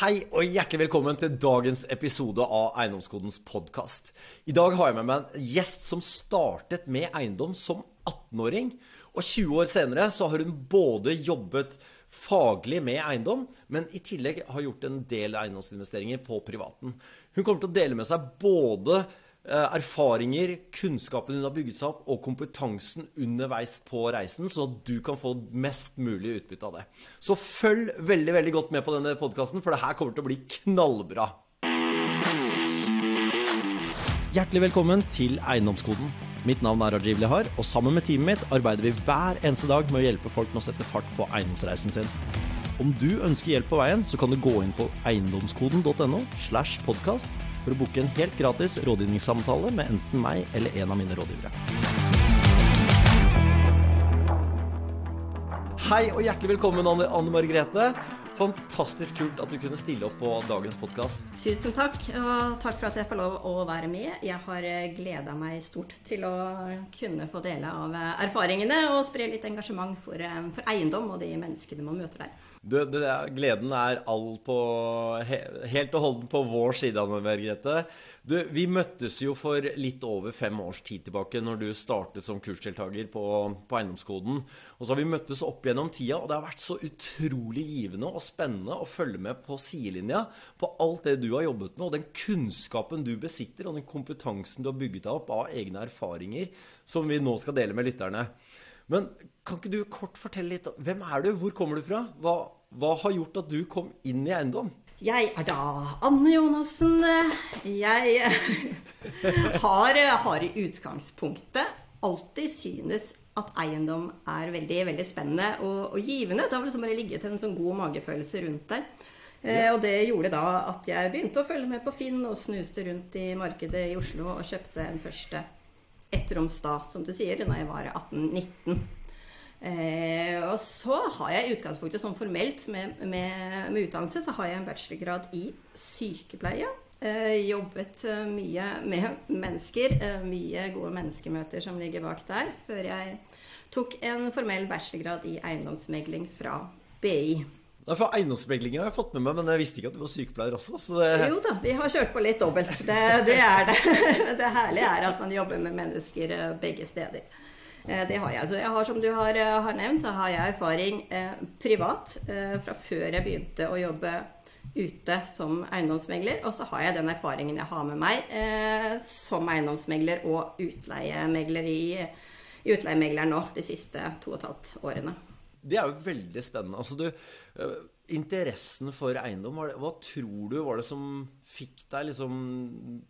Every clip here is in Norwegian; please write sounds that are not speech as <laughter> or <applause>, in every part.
Hei og hjertelig velkommen til dagens episode av Eiendomskodens podkast. I dag har jeg med meg en gjest som startet med eiendom som 18-åring. Og 20 år senere så har hun både jobbet faglig med eiendom, men i tillegg har gjort en del eiendomsinvesteringer på privaten. Hun kommer til å dele med seg både erfaringer, kunnskapen hun har bygget seg opp, og kompetansen underveis på reisen, sånn at du kan få mest mulig utbytte av det. Så følg veldig veldig godt med på denne podkasten, for det her kommer til å bli knallbra. Hjertelig velkommen til Eiendomskoden. Mitt navn er Rajiv Lihar, og sammen med teamet mitt arbeider vi hver eneste dag med å hjelpe folk med å sette fart på eiendomsreisen sin. Om du ønsker hjelp på veien, så kan du gå inn på eiendomskoden.no slash podkast for å booke en helt gratis rådgivningssamtale med enten meg eller en av mine rådgivere. Hei og hjertelig velkommen, Anne, Anne Margrethe. Fantastisk kult at du kunne stille opp på dagens podkast. Tusen takk, og takk for at jeg får lov å være med. Jeg har eh, gleda meg stort til å kunne få dele av eh, erfaringene og spre litt engasjement for, eh, for eiendom og de menneskene man møter der. Du, det, gleden er all på Helt og holdent på vår side, Anne Margrethe. Du, vi møttes jo for litt over fem års tid tilbake når du startet som kursdeltaker på, på, Eiendomskoden. Og så har vi møttes opp gjennom tida, og det har vært så utrolig givende og spennende å følge med på sidelinja på alt det du har jobbet med, og den kunnskapen du besitter, og den kompetansen du har bygget deg opp av egne erfaringer, som vi nå skal dele med lytterne. Men kan ikke du kort fortelle litt om Hvem er du? Hvor kommer du fra? Hva, hva har gjort at du kom inn i eiendom? Jeg er da Anne Jonassen. Jeg <laughs> har, har, i utgangspunktet alltid synes at eiendom er veldig veldig spennende og, og givende. Det har liksom bare ligget en sånn god magefølelse rundt der. Eh, og det gjorde da at jeg begynte å følge med på Finn og snuste rundt i markedet i Oslo og kjøpte en første etteromstad, som du sier, da jeg var 18-19. Eh, og så har jeg i utgangspunktet sånn formelt med, med, med, utdannelse så har jeg en bachelorgrad i sykepleie. Eh, jobbet eh, mye med mennesker. Eh, mye gode menneskemøter som ligger bak der. Før jeg tok en formell bachelorgrad i eiendomsmegling fra BI. Ja, for Eiendomsmegling har jeg fått med meg, men jeg visste ikke at du var sykepleier også. Det... Jo da, vi har kjørt på litt dobbelt. Det, det er det. <laughs> Det herlige er at man jobber med mennesker eh, begge steder. Eh, det har jeg. Så jeg har, som du har, eh, har nevnt, så har jeg erfaring eh, privat eh, fra før jeg begynte å jobbe ute som eiendomsmegler. Og så har jeg den erfaringen jeg har med meg eh, som eiendomsmegler og utleiemegler i, i utleiemegleren nå de siste to og et halvt årene. Det er jo veldig spennende. Altså, du, uh, interessen for eiendom, det, hva tror du var det som fikk deg liksom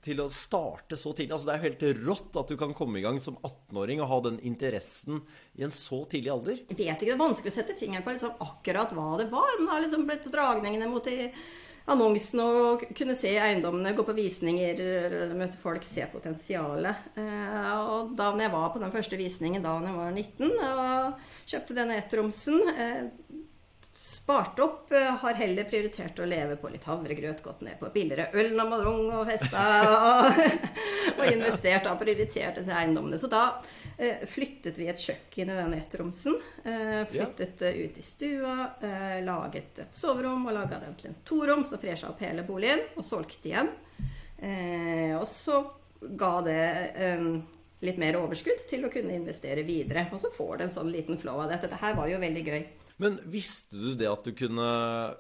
til å starte så tidlig? Altså, det er jo helt rått at du kan komme i gang som 18-åring og ha den interessen i en så tidlig alder. Jeg vet ikke, Det er vanskelig å sette fingeren på liksom akkurat hva det var. Men det har liksom blitt dragningene mot de annonsene og kunne se eiendommene, gå på visninger, møte folk, se potensialet. Eh, og da jeg var på den første visningen da jeg var 19 og kjøpte denne ettromsen eh, spart opp, eh, har heller prioritert å leve på litt havregrøt, gått ned på billigere øl og madrong og festa <laughs> og, og investert og prioritert disse eiendommene. Så da eh, flyttet vi et kjøkken i den ettromsen. Eh, flyttet ja. ut i stua, eh, laget et soverom og laga det til en toroms og fresha opp hele boligen. Og solgte igjen. Eh, og så ga det eh, litt mer overskudd til å kunne investere videre. Og så får det en sånn liten flow av dette. her var jo veldig gøy. Men visste du det at du kunne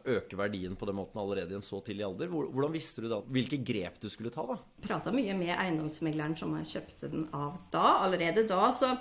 øke verdien på den måten allerede i en så tidlig alder? Hvordan visste du da hvilke grep du skulle ta, da? Prata mye med eiendomsmegleren som jeg kjøpte den av da. Allerede da så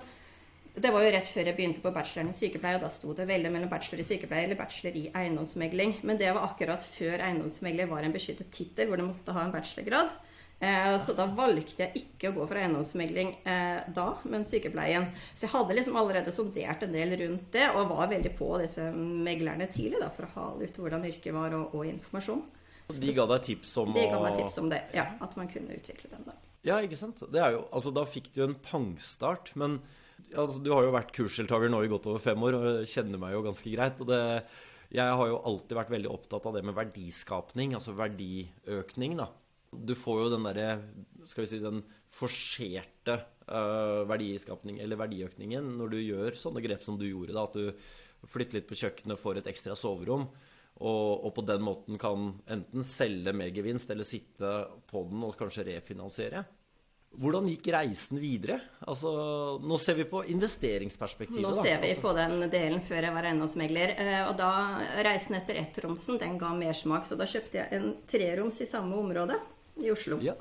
det var jo rett før jeg begynte på bacheloren i sykepleie, og da sto det veldig mellom bachelor i sykepleie eller bachelor i eiendomsmegling. Men det var akkurat før eiendomsmegler var en beskyttet tittel hvor du måtte ha en bachelorgrad. Eh, så da valgte jeg ikke å gå for eiendomsmegling eh, da, men sykepleien. Så jeg hadde liksom allerede sondert en del rundt det, og var veldig på disse meglerne tidlig da, for å hale ut hvordan yrket var, og, og informasjon. De ga deg tips om De ga meg tips om det, ja. At man kunne utvikle den da. Ja, ikke sant. Det er Jo, altså, da fikk du en pangstart. Men altså, du har jo vært kursdeltaker nå i godt over fem år og kjenner meg jo ganske greit. og det jeg har jo alltid vært veldig opptatt av det med verdiskapning, altså verdiøkning. da. Du får jo den derre Skal vi si den forserte uh, verdiskapning, eller verdiøkningen når du gjør sånne grep som du gjorde. da, At du flytter litt på kjøkkenet, får et ekstra soverom. Og, og, på den måten kan enten selge med gevinst eller sitte på den og kanskje refinansiere. Hvordan gikk reisen videre? Altså, nå ser vi på investeringsperspektivet. Nå ser vi altså. på den delen før jeg var eiendomsmegler. Eh, og da reisen etter ettromsen, den ga mersmak. Så da kjøpte jeg en treroms i samme område i Oslo. Ja.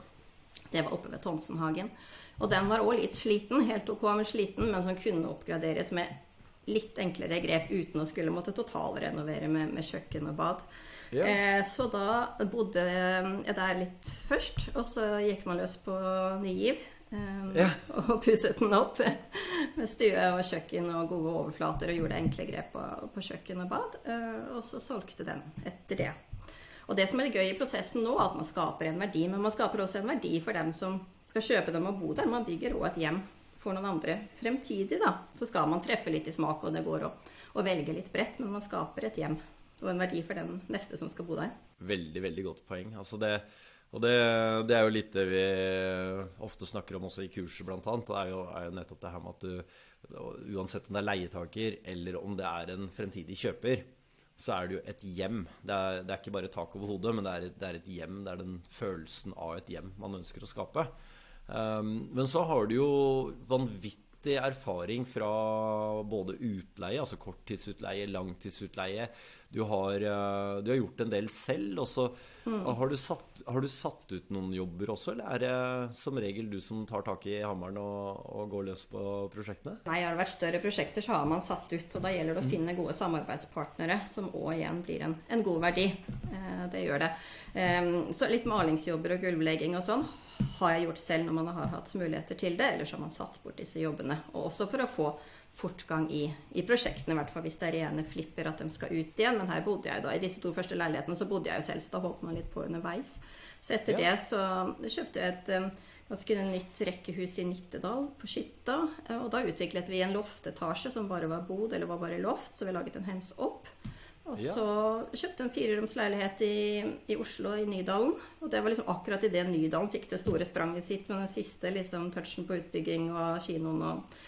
Det var oppe ved Tonsenhagen. Og den var òg litt sliten. Helt ok, men sliten, men som kunne oppgraderes med litt enklere grep uten å skulle måtte totalrenovere med, med kjøkken og bad. Ja. Eh, så da bodde jeg der litt først, og så gikk man løs på Ny Giv. Um, ja. Og pusset den opp <laughs> med stue og kjøkken og gode overflater og gjorde enkle grep på, på kjøkken og bad. Uh, og så solgte den etter det. Og det som er gøy i prosessen nå, er at man skaper en verdi. Men man skaper også en verdi for dem som skal kjøpe dem og bo der. Man bygger òg et hjem for noen andre. Fremtidig, da, så skal man treffe litt i smak, og det går å, å velge litt bredt. Men man skaper et hjem og en verdi for den neste som skal bo der. Veldig, veldig godt poeng. Altså det, og det, det, er jo litt det vi ofte snakker om også i kurset, annet. Det er jo, er jo nettopp det her med at du Uansett om det er leietaker eller om det er en fremtidig kjøper, så er det jo et hjem. Det er, det er ikke bare tak over hodet, men det er, det er, et hjem. Det er den følelsen av et hjem man ønsker å skape. Um, men så har du jo vanvittig erfaring fra både utleie, altså korttidsutleie, langtidsutleie, du har, eh, du har, gjort en del selv. Og så mm. har, du satt, har, du satt, ut noen jobber også, eller er det som regel du som tar tak i hammeren og, og går løs på prosjektene? Nei, har det vært større prosjekter, så har man satt ut. Og da gjelder det å mm. finne gode samarbeidspartnere, som òg igjen blir en, en, god verdi. Eh, det gjør det. Eh, så litt malingsjobber og gulvlegging og sånn har jeg gjort selv når man har hatt muligheter til det. eller så har man satt bort disse jobbene. Og også for å få fortgang i, i prosjektene, i hvert fall hvis det er rene flipper at de skal ut igjen. Men her bodde jeg da, i disse to første leilighetene så bodde jeg jo selv, så da holdt man litt på underveis. Så etter ja. det så kjøpte jeg et um, ganske nytt rekkehus i Nittedal på Skytta. Og da utviklet vi en loftetasje som bare var bod, eller var bare loft, så vi laget en hems opp. Og så ja. kjøpte en fireromsleilighet i, i, Oslo, i Nydalen. Og det var liksom akkurat idet Nydalen fikk det store spranget sitt med den siste liksom, touchen på utbygging og kinoen og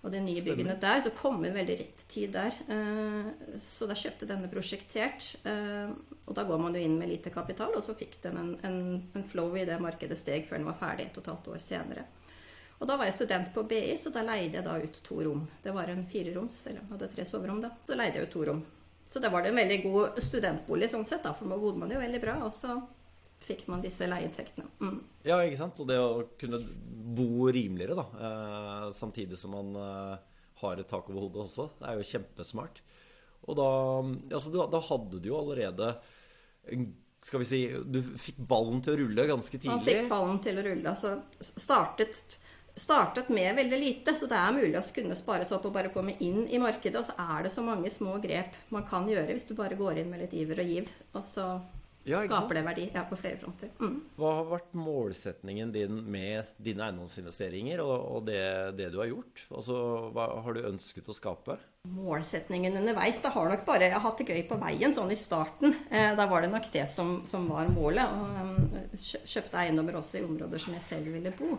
og det nye byggene der, så kom inn veldig rett tid der. Eh, så da kjøpte denne prosjektert. Eh, og da går man jo inn med lite kapital, og så fikk den en, en, en flow i det markedet steg før den var ferdig et og et halvt år senere. Og da var jeg student på BI, så da leide jeg da ut to rom. Det var en fireroms, eller jeg hadde tre soverom da. Så leide jeg ut to rom. Så det var det en veldig god studentbolig sånn sett, da, for da bodde man jo veldig bra. Og så fikk man disse leieinntektene. Mm. Ja, ikke sant. Og det å kunne bo rimeligere, da, eh, samtidig som man eh, har et tak over hodet også, det er jo kjempesmart. Og da, altså, da hadde du jo allerede skal vi si, Du fikk ballen til å rulle ganske tidlig? Man fikk ballen til å rulle. Altså startet, startet med veldig lite, så det er mulig å kunne spare seg opp og bare komme inn i markedet. Og så er det så mange små grep man kan gjøre hvis du bare går inn med litt iver og giv. Og så ja, skaper det verdi ja, på flere fronter. Mm. Hva har vært målsetningen din med dine eiendomsinvesteringer og, og det, det, du har gjort? Altså, hva har du ønsket å skape? Målsetningen underveis det har nok bare Jeg har hatt det gøy på veien sånn i starten. Eh, da var det nok det som, som var målet. Og um, kjøpte eiendommer også i områder som jeg selv ville bo.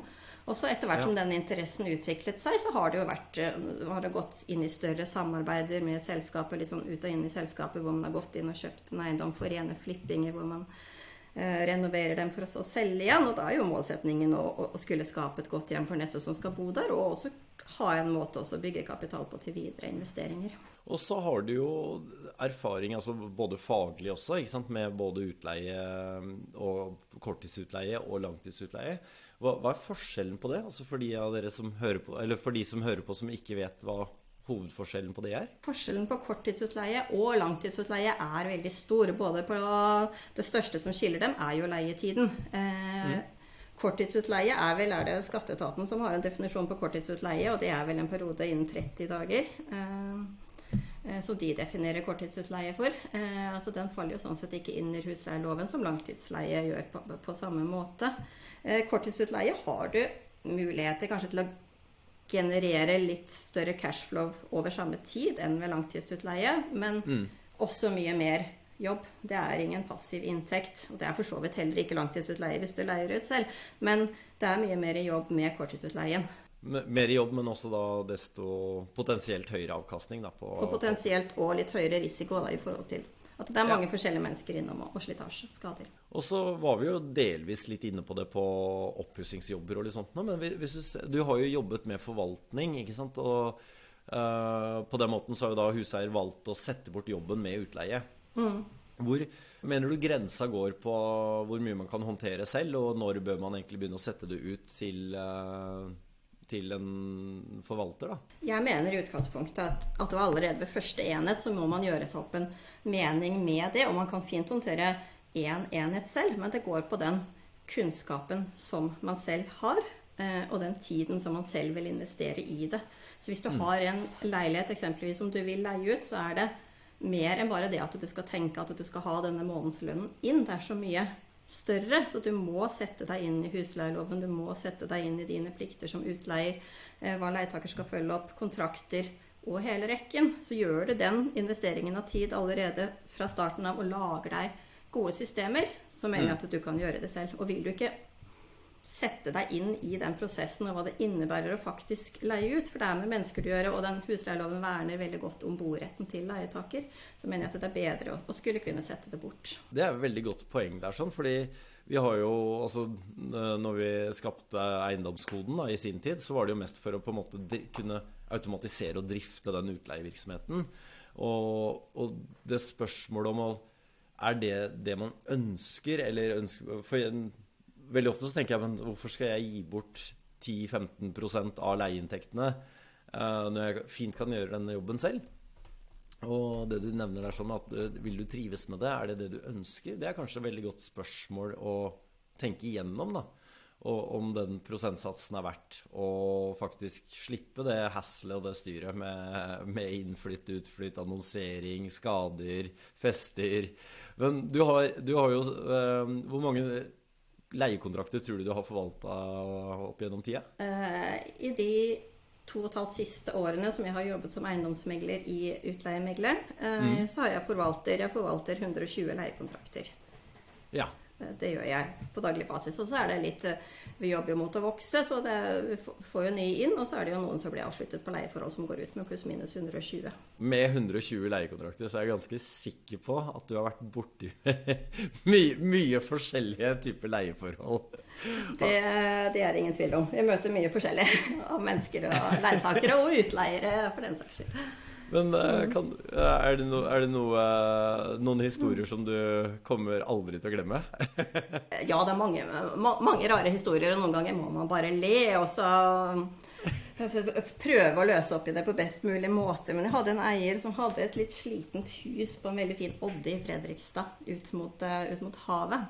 Og så etter hvert som den interessen utviklet seg, så har det jo vært, eh, har det gått inn i større samarbeider med selskaper, litt sånn ut og inn i selskaper hvor man har gått inn og kjøpt en eiendom for rene flippinger, hvor man eh, renoverer dem for å så selge igjen. Og da er jo målsetningen å, å, skulle skape et godt hjem for neste som skal bo der, og også ha en måte å bygge kapital på til videre investeringer. Og så har du jo erfaring, altså både faglig også, med både utleie og korttidsutleie og langtidsutleie. Hva, hva, er forskjellen på det? Altså for de av dere som hører på, eller for de som hører på som ikke vet hva hovedforskjellen på det er? Forskjellen på korttidsutleie og langtidsutleie er veldig stor. Både på Det største som skiller dem, er jo leietiden. Eh, mm. Korttidsutleie er vel er det skatteetaten som har en definisjon på korttidsutleie, og det er vel en periode innen 30 dager. Eh, som de definerer korttidsutleie for. Eh, altså Den faller jo sånn sett ikke inn i husleieloven, som langtidsleie gjør på, på samme måte. Eh, korttidsutleie har du muligheter kanskje til å generere litt større cashflow over samme tid enn ved langtidsutleie, men mm. også mye mer jobb. Det er ingen passiv inntekt. Og det er for så vidt heller ikke langtidsutleie hvis du leier ut selv, men det er mye mer jobb med korttidsutleien. Mer jobb, men også da desto potensielt høyere avkastning. Da, på, og potensielt og litt høyere risiko da, i forhold til At det er mange ja. forskjellige mennesker innom, og, slitasje, skader. Og så var vi jo delvis litt inne på det på oppussingsjobber og litt sånt. Men hvis du, du har jo jobbet med forvaltning, ikke sant. Og uh, på den måten så har jo da huseier valgt å sette bort jobben med utleie. Mm. Hvor mener du grensa går på hvor mye man kan håndtere selv, og når bør man egentlig begynne å sette det ut til uh, til en forvalter, da? Jeg mener i utgangspunktet at, at allerede ved første enhet så må man gjøre seg opp en mening med det. Og man kan fint håndtere én en enhet selv, men det går på den kunnskapen som man selv har, eh, og den tiden som man selv vil investere i det. Så hvis du mm. har en leilighet eksempelvis som du vil leie ut, så er det mer enn bare det at du skal tenke at du skal ha denne månedslønnen inn. Det er så mye større. Så du må sette deg inn i husleieloven, du må sette deg inn i dine plikter som utleier, eh, hva leietaker skal følge opp, kontrakter og hele rekken. Så gjør du den investeringen av tid allerede fra starten av og lager deg gode systemer, så mener jeg at du kan gjøre det selv. Og vil du ikke sette deg inn i den prosessen og hva det innebærer å faktisk leie ut. For det er med mennesker du gjør, og den husleieloven verner veldig godt om boretten til leietaker. Så mener jeg at det er bedre å, skulle kunne sette det bort. Det er et veldig godt poeng der, sånn, fordi vi har jo altså Når vi skapte eiendomskoden da, i sin tid, så var det jo mest for å på en måte kunne automatisere og drifte den utleievirksomheten. Og, og det spørsmålet om å er det det man ønsker, eller ønsker For veldig ofte så tenker jeg men hvorfor skal jeg gi bort 10-15 av leieinntektene uh, når jeg fint kan gjøre denne jobben selv? Og det du nevner der sånn at uh, vil du trives med det, er det det du ønsker? Det er kanskje et veldig godt spørsmål å tenke igjennom, da. Og om den prosentsatsen er verdt å faktisk slippe det haslet og det styret med, med innflytt, utflytt, annonsering, skader, fester. Men du har, du har jo uh, Hvor mange leiekontrakter tror du du har forvalta opp gjennom tida? Uh, I de to og et halvt siste årene som jeg har jobbet som eiendomsmegler i Utleiemegleren, uh, mm. så har jeg forvalter, jeg forvalter 120 leiekontrakter. Ja. Det gjør jeg på daglig basis. Og så er det litt Vi jobber jo mot å vokse, så det, vi får jo nye inn. Og så er det jo noen som blir avsluttet på leieforhold som går ut med pluss-minus 120. Med 120 leiekontrakter så er jeg ganske sikker på at du har vært borti <laughs> mye, mye forskjellige typer leieforhold. Det, det, er ingen tvil om. Vi møter mye forskjellig <laughs> av mennesker og leietakere og utleiere for den saks skyld. Men uh, kan, er det, no, er det noe, uh, noen historier som du kommer aldri til å glemme? <laughs> ja, det er mange, ma mange, rare historier, og noen ganger må man bare le. Og så prøve å løse opp i det på best mulig måte. Men jeg hadde en eier som hadde et litt slitent hus på en veldig fin odde i Fredrikstad ut mot, ut mot havet.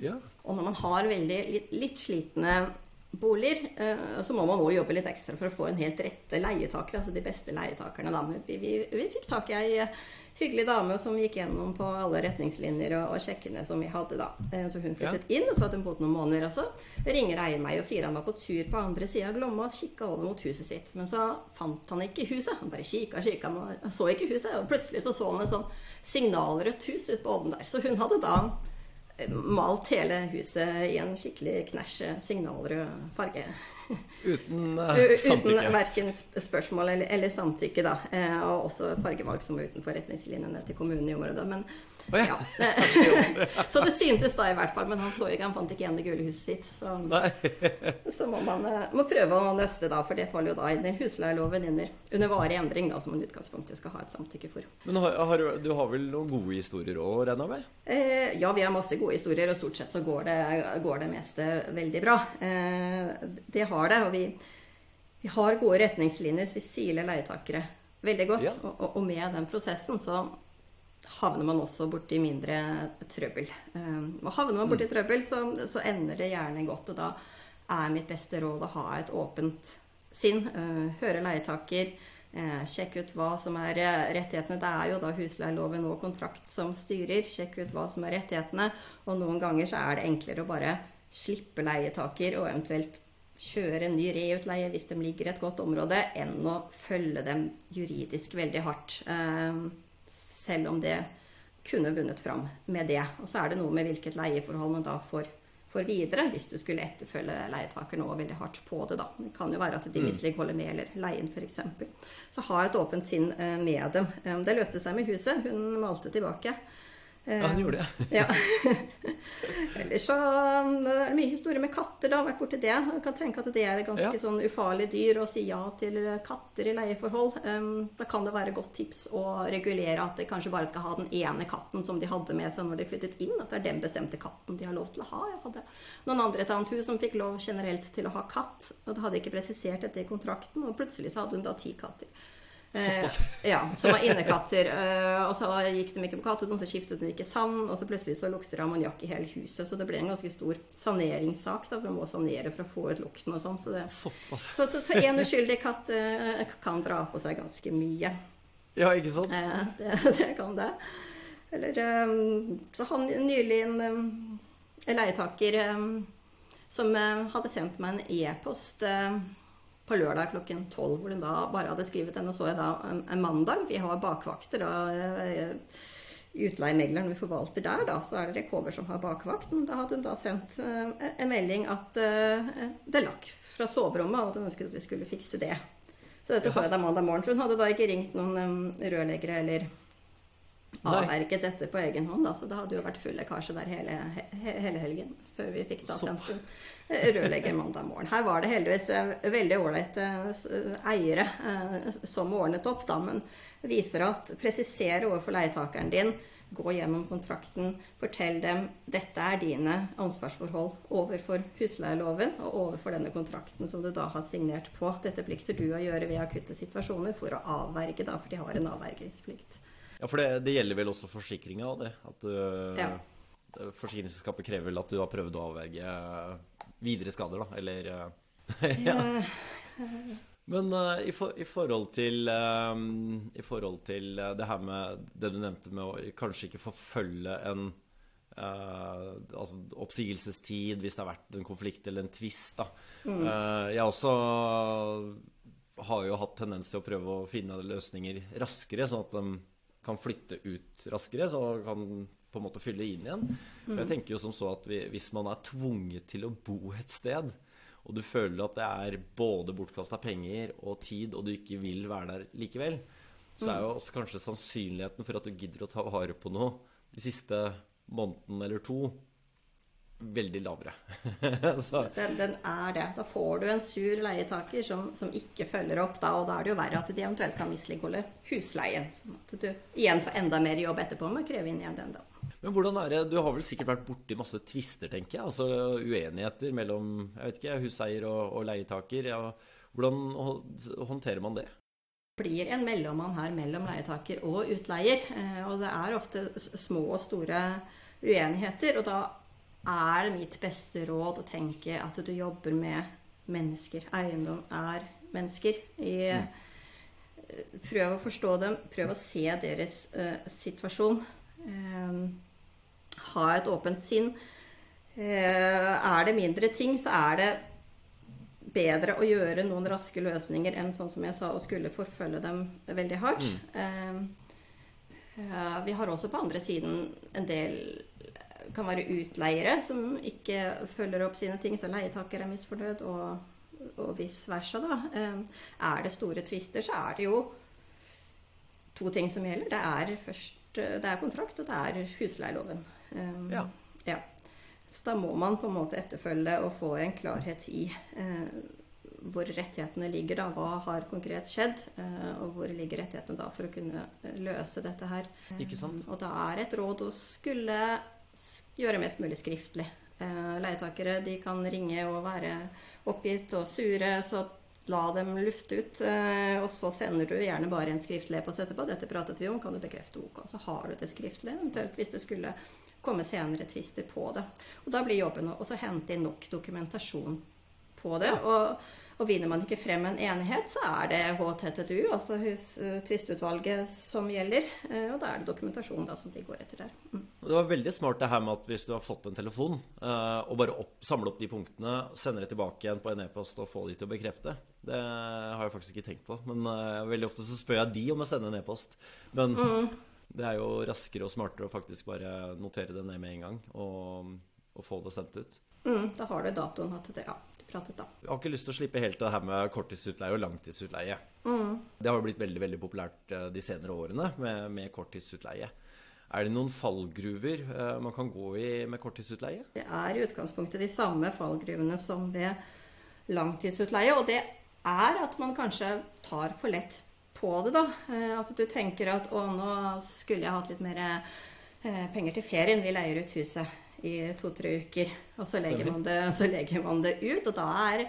Ja. Og når man har veldig litt, litt slitne boliger, eh, så må man òg jobbe litt ekstra for å få en helt rette leietakere, altså de beste leietakerne. Da. Vi, vi, vi fikk tak i ei hyggelig dame som gikk gjennom på alle retningslinjer og, og sjekkene som vi hadde da. Eh, så hun flyttet ja. inn, og så hadde hun bodd noen måneder. Og så ringer eier meg og sier han var på tur på andre sida av Glomma og kikka over mot huset sitt. Men så fant han ikke huset. Han bare kikka, kikka, men så ikke huset. Og plutselig så så han et sånn signalrødt hus ute på odden der. Så hun hadde da malt hele huset i en skikkelig knæsj signalrød farge. <laughs> Uten uh, samtykke? Uten verken spørsmål eller, eller samtykke, da. Eh, og også fargevalg som var utenfor retningslinjene til kommunen i området. Men Oh, ja. Ja. <laughs> så det syntes da i hvert fall, men han så ikke, han fant ikke igjen det gule huset sitt. Så, så må man eh, må prøve å nøste, da, for det faller jo da under i husleieloven under, under varig endring, da, som man utgangspunktet skal ha et samtykke for. Men har, har, du har vel noen gode historier å regner jeg med? Eh, ja, vi har masse gode historier, og stort sett så går det, går det meste veldig bra. Eh, det har det, og vi, vi har gode retningslinjer, så vi siler leietakere veldig godt. Ja. Og, og, med den prosessen så havner man også borti mindre trøbbel. Ehm, og havner man borti mm. trøbbel, så, så, ender det gjerne godt. Og da er mitt beste råd å ha et åpent sinn. Eh, høre leietaker. Eh, sjekke ut hva som er eh, rettighetene. Det er jo da husleieloven og kontrakt som styrer. Sjekke ut hva som er rettighetene. Og noen ganger så er det enklere å bare slippe leietaker og eventuelt kjøre en ny reutleie hvis de ligger i et godt område, enn å følge dem juridisk veldig hardt. Selv om det kunne vunnet fram med det. Og så er det noe med hvilket leieforhold man da får, får videre, hvis du skulle etterfølge leietaker nå veldig hardt på det. da. Det kan jo være at de mm. misligholder med eller leien f.eks. Så ha et åpent sinn eh, med dem. Eh, det løste seg med huset. Hun malte tilbake. Ja, han gjorde det. <laughs> ja. <laughs> Ellers så um, er det mye historie med katter. da, vært borti det. Jeg kan tenke at det er et ganske Ja. sånn ufarlig dyr å si ja til katter i leieforhold. Um, da kan det være godt tips å regulere at de kanskje bare skal ha den ene katten som de hadde med seg når de flyttet inn. At det er den bestemte katten de har lov til å ha. Jeg hadde noen andre i et annet hus som fikk lov generelt til å ha katt. Og det hadde ikke presisert dette i kontrakten, og plutselig så hadde hun da ti katter. Såpass. Eh, ja, som var innekatter. Eh, og så gikk de ikke på kattedo, så skiftet de ikke sand, og så plutselig så lukter det ammoniakk i hele huset. Så det ble en ganske stor saneringssak, da, for man må sanere for å få ut lukten og sånn. Så, det- Såpass. så, så, så en uskyldig katt eh, kan dra på seg ganske mye. Ja, ikke sant? Eh, det, det kan det. Eller eh, så han nylig en, en leietaker eh, som hadde sendt meg en e-post eh, på lørdag klokken tolv, hvor hun da bare hadde skrevet den. Og så jeg da en, en mandag. Vi har bakvakter. og eh, Utleiemegleren vi forvalter der, da, så er det Rekover som har bakvakt. Men da hadde hun da sendt eh, en melding at eh, det lakk fra soverommet, og at hun ønsket at vi skulle fikse det. Så dette så jeg da mandag morgen. Så hun hadde da ikke ringt noen um, rørleggere eller avverget dette på egen hånd. Da. Så det hadde jo vært full lekkasje der hele, he, hele helgen før vi fikk da sendt en eh, rørlegger mandag morgen. Her var det heldigvis eh, veldig ålreite eh, eiere eh, som ordnet opp, da, men viser at presisere overfor leietakeren din Gå gjennom kontrakten, fortell dem dette er dine ansvarsforhold overfor husleieloven og overfor denne kontrakten som du da har signert på. Dette plikter du å gjøre ved akutte situasjoner for å avverge, da, for de har en avvergingsplikt. Ja, for det, det gjelder vel også forsikringa det? At du, Ja. Forsikringsselskapet krever vel at du har prøvd å avverge videre skader, da? Eller eh, <laughs> ja. Men uh, i, for, i forhold til eh, I forhold til uh, det her med det du nevnte med å kanskje ikke forfølge en altså oppsigelsestid hvis det har vært en konflikt eller en tvist, da. Eh, jeg også har jo hatt tendens til å prøve å finne løsninger raskere, sånn at de kan flytte ut raskere, så kan på en måte fylle inn igjen. Og Jeg tenker jo som så at vi, hvis man er tvunget til å bo et sted, og du føler at det er både bortkasta penger og tid, og du ikke vil være der likevel, så er jo også kanskje sannsynligheten for at du gidder å ta vare på noe de siste måneden eller to, veldig lavere. <laughs> Den, den er det. Da får du en sur leietaker som, som ikke følger opp, da, og da er det jo verre at de eventuelt kan misligholde husleien. Sånn at du igjen får enda mer jobb etterpå med å kreve inn igjen den, da. Men hvordan er det, Du har vel sikkert vært borti masse tvister, tenker jeg. Altså uenigheter mellom jeg vet ikke, huseier og, og leietaker. Ja, hvordan håndterer man det? blir en mellommann her mellom leietaker og utleier. eh, Og det er ofte små og store uenigheter. Og da er det mitt beste råd å tenke at du jobber med mennesker. Eiendom er mennesker. I, eh, Prøv å forstå dem. Prøv å se deres eh, situasjon. Ha et åpent sinn. Eh, er det mindre ting, så er det bedre å gjøre noen raske løsninger enn sånn som jeg sa, å skulle forfølge dem veldig hardt. Eh, eh, vi har også på andre siden en del kan være utleiere som ikke følger opp sine ting, så leietaker er misfornøyd, og, og vice versa. Da. Er det store tvister, så er det jo to ting som gjelder. Det er først det er kontrakt, og det er husleieloven. Eh, Ja. ja. Så da må man på en måte etterfølge og få en klarhet i eh, hvor rettighetene ligger, da. Hva har konkret skjedd? Eh, og hvor ligger rettighetene da for å kunne eh, løse dette her? Ikke sant? Og da er et råd å skulle gjøre mest mulig skriftlig. Eh, leietakere de kan ringe og være oppgitt og sure, så la dem lufte ut. Eh, og så sender du gjerne bare en skriftlig e-post etterpå. 'Dette pratet vi om, kan du bekrefte OK?' Så har du det skriftlig, eventuelt hvis det skulle komme senere tvister på det. Og da blir jobben å hente inn nok dokumentasjon på det. Og, og vinner man ikke frem en enighet, så er det HTTU, altså eh, tvistutvalget, som gjelder. Eh, Og da er det dokumentasjon da som de går etter der. Mm. Det var veldig smart det her med at hvis du har fått en telefon, eh, og bare opp, samle opp de punktene, sende det tilbake igjen på en e-post og få de til å bekrefte. Det har jeg faktisk ikke tenkt på. Men eh, veldig ofte så spør jeg de om å sende en e-post. Men det er jo raskere og smartere å faktisk bare notere det ned med en gang og, og få det sendt ut. Mm, da har du datoen at det, ja, du pratet da. Jeg har ikke lyst til å slippe helt det her med korttidsutleie og langtidsutleie. Det har jo blitt veldig veldig populært eh, de senere årene med, med korttidsutleie. Er det noen fallgruver eh, man kan gå i med korttidsutleie? Det er i utgangspunktet de samme fallgruvene som ved langtidsutleie. Og det er at man kanskje tar for lett på det, da. Eh, at du tenker at å, nå skulle jeg hatt litt mer eh, penger til ferien. Vi leier ut huset i to-tre uker. Og så legger, man det, så legger man det ut. Og da er,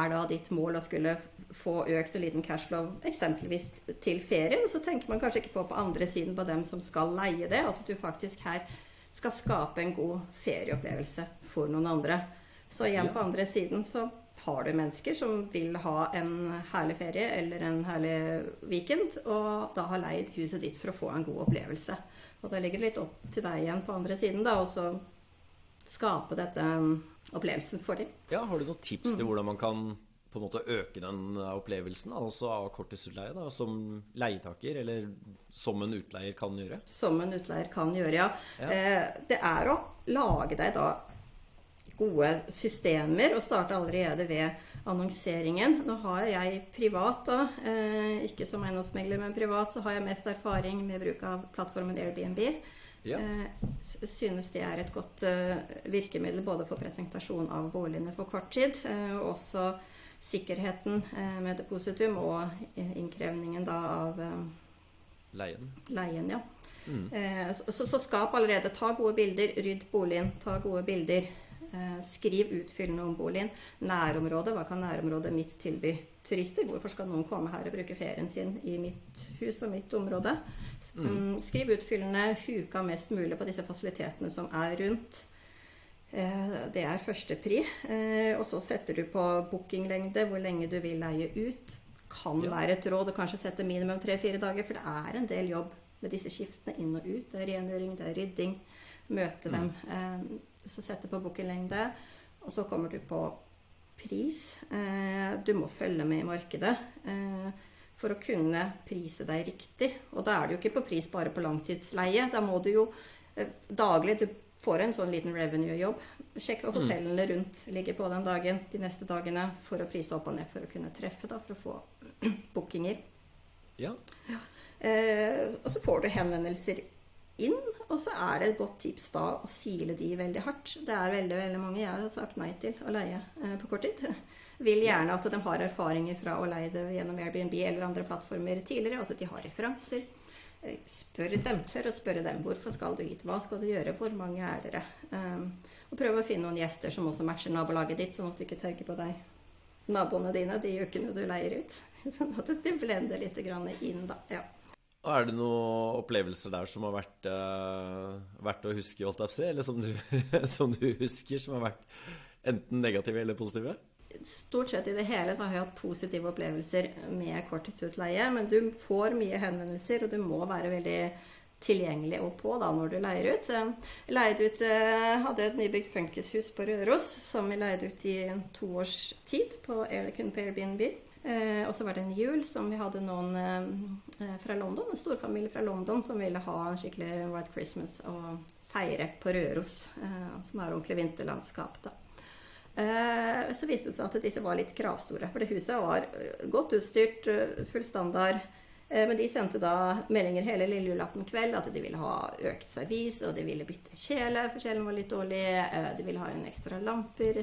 er da ditt mål å skulle få økt en liten cashflow eksempelvis til ferien. Og så tenker man kanskje ikke på på andre siden på dem som skal leie det, at du faktisk her skal skape en god ferieopplevelse for noen andre. Så igjen på andre siden så har du mennesker som vil ha en herlig ferie eller en herlig weekend, og da har leid huset ditt for å få en god opplevelse. Og da ligger det litt opp til deg igjen på andre siden, da, og så skape dette um, opplevelsen for dem. Ja, Har du noen tips til hvordan man kan på en måte øke den opplevelsen altså av korttidsutleie, da, som leietaker, eller som en utleier kan gjøre? Som en utleier kan gjøre, ja. ja. Eh, det er å lage deg da gode systemer og starte allerede ved annonseringen. Nå har jeg privat, da, eh, ikke som eiendomsmegler, men privat, så har jeg mest erfaring med bruk av plattformen Airbnb. Ja. Eh, synes det er et godt eh, virkemiddel både for presentasjon av boligene for kort tid, eh, og også sikkerheten eh, med depositum og innkrevningen da av eh, leien. leien ja. Mm. Så, så, skap allerede. Ta gode bilder, rydd boligen. Ta gode bilder. Skriv utfyllende om boligen. Nærområdet. Hva kan nærområdet mitt tilby turister? Hvorfor skal noen komme her og bruke ferien sin i mitt hus og mitt område? Mm. mm skriv utfyllende. Huka mest mulig på disse fasilitetene som er rundt. Eh, det er førstepri. pri, og så setter du på bookinglengde, hvor lenge du vil leie ut. Kan være et råd å kanskje sette minimum tre-fire dager, for det er en del jobb med disse skiftene inn og ut. Det er rengjøring, det er rydding. Møte dem. Eh, så setter på bookinglengde. Og så kommer du på pris. Du må følge med i markedet for å kunne prise deg riktig. Og da er du jo ikke på pris bare på langtidsleie. Da må du jo daglig du får en sånn liten revenue-jobb. Sjekk hva mm. hotellene rundt ligger på den dagen, de neste dagene, for å prise opp og ned for å kunne treffe, da, for å få <clears throat> bookinger. Ja. ja. Eh, og så får du henvendelser inn, og så er det et godt tips da å sile de veldig hardt. Det er veldig veldig mange jeg har sagt nei til å leie eh, på kort tid. <laughs> Vil gjerne at de har erfaringer fra å leie det gjennom Airbnb eller andre plattformer tidligere, og at de har referanser. Spør dem, tør å spørre dem. Hvorfor skal du hit? Hva skal du gjøre? Hvor mange er dere? Um, og prøv å finne noen gjester som også matcher nabolaget ditt, sånn at du ikke tenker på deg naboene dine de ukene du leier ut. <laughs> Sånn at det blender litt inn, da. Ja. Er det noen opplevelser der som har vært uh, verdt å huske, holdt jeg på å si, eller som du, <laughs> som du husker, som har vært enten negative eller positive? stort sett i det hele så har jeg hatt positive opplevelser med korttidsutleie. Men du får mye henvendelser, og du må være veldig tilgjengelig og på da når du leier ut. Jeg leide ut, eh, hadde et nybygd funkishus på Røros som vi leide ut i to års tid på, kun på Airbnb. Eh, og så var det en jul som vi hadde noen eh, fra London, en storfamilie fra London som ville ha en skikkelig White Christmas og feire på Røros, eh, som er ordentlig vinterlandskap. da. Eh, så viste det seg at disse var litt kravstore. For det huset var eh, godt utstyrt, eh, full standard. Men de sendte da meldinger hele lille julaften kveld at de ville ha økt servis, og de ville bytte kjele, for kjelen var litt dårlig. De ville ha en ekstra lamper.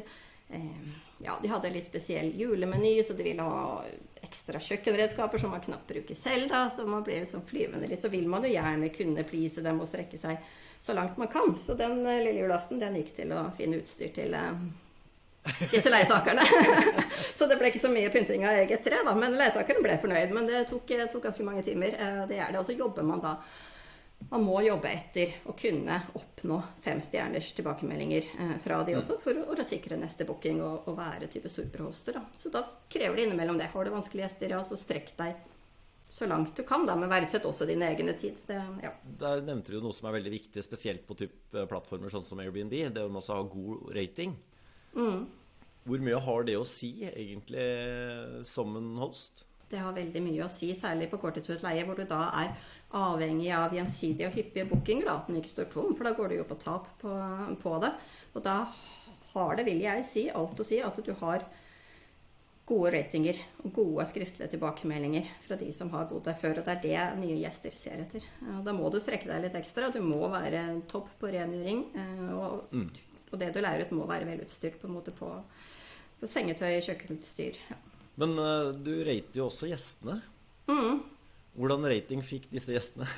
Ja, de hadde en litt spesiell julemeny, så de ville ha ekstra kjøkkenredskaper som man knapt bruker selv. da, Så man blir liksom flyvende litt. Så vil man jo gjerne kunne please dem og strekke seg så langt man kan. Så den lille julaften den gikk til å finne utstyr til disse leietakerne. <laughs> så det ble ikke så mye pynting av eget tre, da. Men leietakerne ble fornøyd. Men det tok, tok, ganske mange timer. Eh, det er det. Og så jobber man da Man må jobbe etter å kunne oppnå fem stjerners tilbakemeldinger eh, fra de også, for å sikre neste booking og, og være type superhoster. Da. Så da krever det innimellom det. Har du vanskelige gjester, ja, så strekk deg så langt du kan, da, men verdsett også din egen tid. Det, ja. Der nevnte du noe som er veldig viktig, spesielt på type plattformer sånn som Airbnb. Det å også ha god rating. Mm. Hvor mye har det å si, egentlig, som en host? Det har veldig mye å si, særlig på korttidsutleie, hvor du da er avhengig av gjensidige og hyppige bookinger. At den ikke står tom, for da går du jo på tap på, på det. Og da har det, vil jeg si, alt å si at du har gode ratinger og gode skriftlige tilbakemeldinger fra de som har bodd der før. Og det er det nye gjester ser etter. Og da må du strekke deg litt ekstra. Du må være topp på rengjøring. eh, Og, Mm. og det du lærer ut, må være velutstyrt på en måte på, på sengetøy, kjøkkenutstyr. Ja. Men eh, du rater jo også gjestene. Mm. Hvordan rating fikk disse gjestene? <laughs>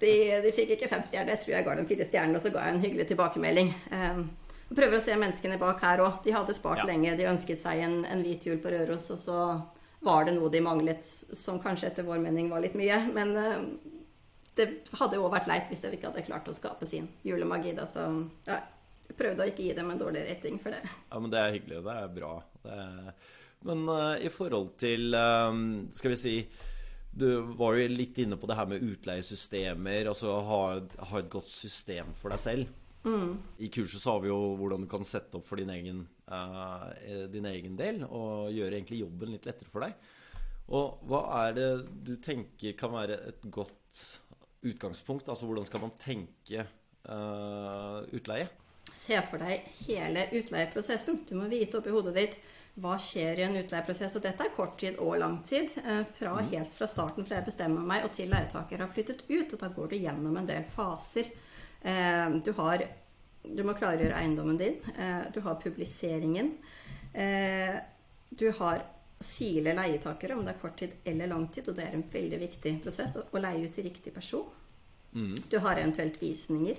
De, de fikk ikke fem stjerner. Jeg tror jeg ga dem fire stjerner, og så ga jeg en hyggelig tilbakemelding. Um, prøver å se menneskene bak her òg. De hadde spart Ja. lenge. De ønsket seg en, en hvit jul på Røros, og så var det noe de manglet som kanskje etter vår mening var litt mye. Men um, det hadde jo òg vært leit hvis de ikke hadde klart å skape sin julemagi. Da, så ja, jeg prøvde å ikke gi dem en dårlig rating for det. Ja, men det er hyggelig. Det er bra. Det er... Men uh, i forhold til um, Skal vi si Du var jo litt inne på det her med utleiesystemer. Altså ha, ha et godt system for deg selv. I kurset så har vi jo hvordan du kan sette opp for din egen, uh, din egen del, og gjøre egentlig jobben litt lettere for deg. Og hva er det du tenker kan være et godt utgangspunkt? Altså hvordan skal man tenke uh, utleie? Se for deg hele utleieprosessen. Du må vite oppi hodet ditt hva skjer i en utleieprosess. Og dette er kort tid og lang tid. eh, Fra helt fra starten, fra jeg bestemmer meg og til leietaker har flyttet ut. Og da går du gjennom en del faser. Eh, Du, har, du må klargjøre eiendommen din. eh, Du har publiseringen. Du har sile leietakere, om det er kort tid eller lang tid. Og det er en veldig viktig prosess å leie ut til riktig person. Du har eventuelt visninger.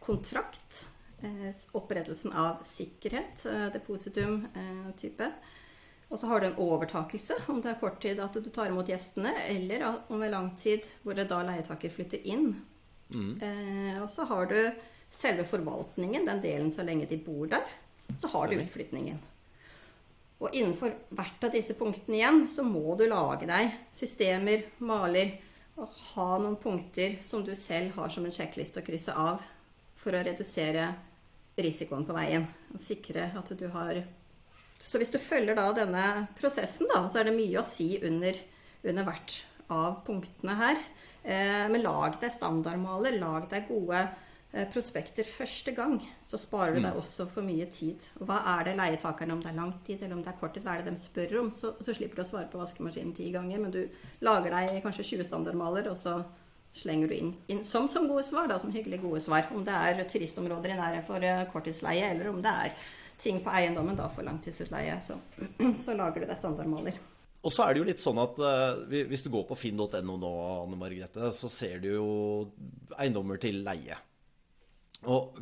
Kontrakt. Eh, opprettelsen av sikkerhet. Eh, depositum eh. Og så har du en overtakelse, om det er kort tid at du tar imot gjestene, eller om det er lang tid hvor det da leietaker flytter inn. Eh, og så har du selve forvaltningen, den delen så lenge de bor der. Så har du utflytningen. Og innenfor hvert av disse punktene igjen, så må du lage deg systemer, maler, og ha noen punkter som du selv har som en sjekkliste å krysse av for å redusere risikoen på veien. Og sikre at du har Så hvis du følger da denne prosessen, da, så er det mye å si under, under hvert av punktene her. Eh, men lag deg standardmaler, lag deg gode eh, prospekter første gang. Så sparer du deg også for mye tid. Og hva er det leietakerne, om det er lang tid eller om det er kort tid, hva er det de spør om? Så, så slipper du å svare på vaskemaskinen ti ganger, men du lager deg kanskje 20 standardmaler, og så slenger du inn, inn som, som gode svar, da, som hyggelige gode svar. Om det er turistområder i nærheten for eh, korttidsleie, eller om det er ting på eiendommen da for langtidsutleie, så, <clears throat> så lager du deg standardmaler. Og så er det jo litt sånn at uh, hvis du går på finn.no nå, Anne Margrethe, så ser du jo eiendommer til leie. Og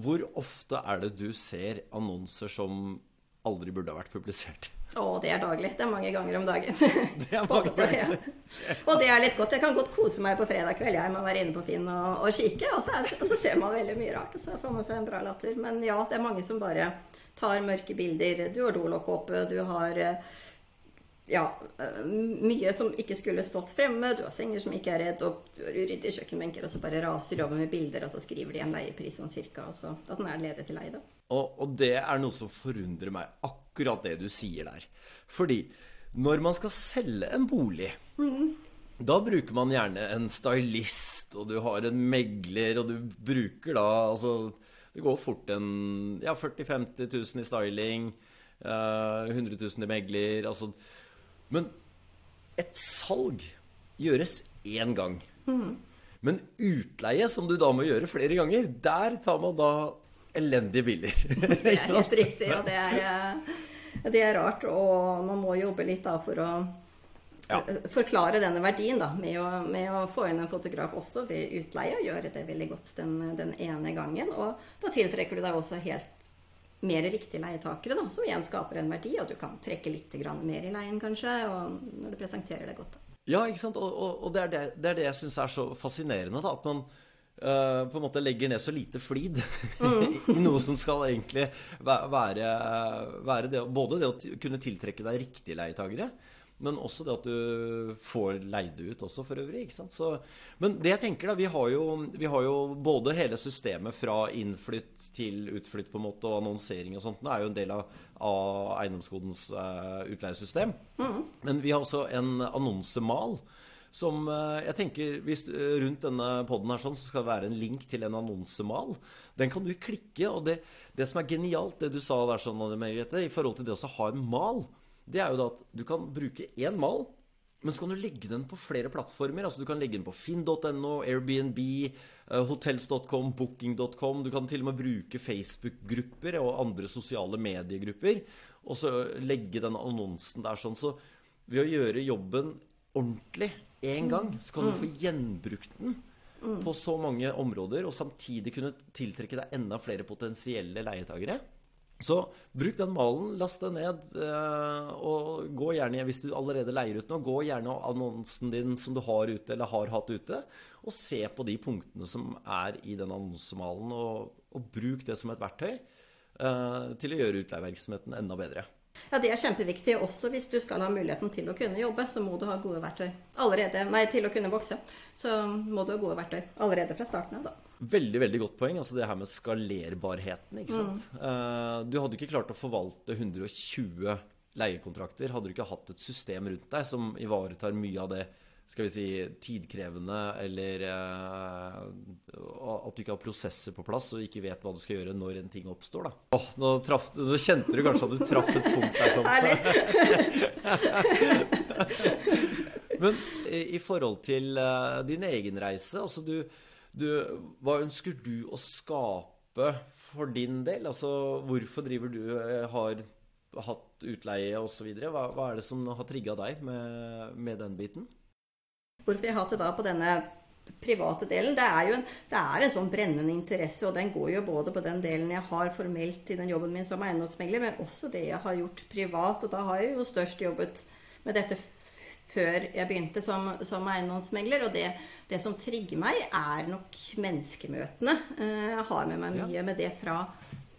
hvor ofte er det du ser annonser som aldri burde ha vært publisert? Å, det er daglig. Det er mange ganger om dagen. <laughs> Det er mange Ja. Og det er litt godt. Jeg kan godt kose meg på fredag kveld jeg med å være inne på Finn og, og kikke, og så, er, og så ser man veldig mye rart. Og så får man seg en bra latter. Men ja, det er mange som bare tar mørke bilder. Du har dolokk oppe, du har eh, ja, eh, mye som ikke skulle stått fremme. Du har senger som ikke er redd, og du har uryddige kjøkkenbenker, og så bare raser de over med bilder, og så skriver de en leiepris sånn cirka, og så at den er ledig til leie, da. Og, og det er noe som forundrer meg, akkurat det du sier der. Fordi når man skal selge en bolig, da bruker man gjerne en stylist, og du har en megler, og du bruker da altså Det går fort en ja, 40 000-50 000 i styling, eh, 100 000 i megler altså Men et salg gjøres én gang. Men utleie, som du da må gjøre flere ganger, der tar man da elendige bilder. <laughs> Det er helt riktig, og det er, eh, det er rart. Og man må jobbe litt da for å Ja. eh, forklare denne verdien da, med å, med å få inn en fotograf også ved utleie. og Gjøre det veldig godt den, den ene gangen. Og da tiltrekker du deg også helt mer riktige leietakere, da, som igjen skaper en verdi. Og du kan trekke litt mer i leien, kanskje, og når du presenterer det godt. da. Ja, ikke sant? Og, og, og det, er det, det er det jeg syns er så fascinerende. Da, at man eh, på en måte legger ned så lite flid <laughs> i noe som skal egentlig være, være det, både det å kunne tiltrekke deg riktige leietagere, men også det at du får leid ut også, for øvrig. ikke sant? Så, men det jeg tenker da, vi har, jo, vi har jo både hele systemet fra innflytt til utflytt på en måte, og annonsering og sånt. Det er jo en del av, av Eiendomskodens uh, utleiesystem. Men vi har også en annonsemal som eh, jeg tenker hvis eh, Rundt denne poden her sånn, så skal det være en link til en annonsemal. Den kan du klikke. Og det, det som er genialt, det du sa der sånn, Margrethe, i forhold til det å ha en mal, det er jo da at du kan bruke én mal. Men så kan du legge den på flere plattformer. altså Du kan legge den på finn.no, Airbnb, eh, hotels.com, booking.com. Du kan til og med bruke Facebook-grupper og andre sosiale mediegrupper. Og så legge den annonsen der sånn. Så ved å gjøre jobben ordentlig én gang, så kan du få gjenbrukt den på så mange områder, og samtidig kunne tiltrekke deg enda flere potensielle leietagere. Så bruk den malen, last den ned, eh, og gå gjerne, hvis du allerede leier ut noe, gå gjerne annonsen din som du har ute, eller har hatt ute, og se på de punktene som er i den annonsemalen, og, og bruk det som et verktøy eh, til å gjøre utleievirksomheten enda bedre. Ja, Det er kjempeviktig. Også hvis du skal ha muligheten til å kunne jobbe, så må du ha gode verktøy. Allerede, nei, til å kunne vokse. Så må du ha gode verktøy allerede fra starten av. da. Veldig veldig godt poeng. altså Det her med skalerbarheten. ikke sant? Mm. Du hadde ikke klart å forvalte 120 leiekontrakter hadde du ikke hatt et system rundt deg som ivaretar mye av det skal vi si, tidkrevende, eller uh, at du ikke har prosesser på plass og ikke vet hva du skal gjøre når en ting oppstår. da. Åh, nå, traf, nå kjente du kanskje at du traff et punkt der. sånn. <laughs> Men i, i, forhold til uh, din egen reise, altså du, du, Hva ønsker du å skape for din del? Altså, hvorfor driver du uh, har hatt utleie osv.? Hva, hva er det som har trigga deg med, med den biten? Hvorfor jeg hatt da på denne private delen, det er jo en, det er en sånn brennende interesse, og den går jo både på den delen jeg har formelt i den jobben min som eiendomsmegler, men også det jeg har gjort privat. Og da har jeg jo størst jobbet med dette før jeg begynte som, som eiendomsmegler. Og det, det, som trigger meg, er nok menneskemøtene. Eh, jeg har med meg mye med det fra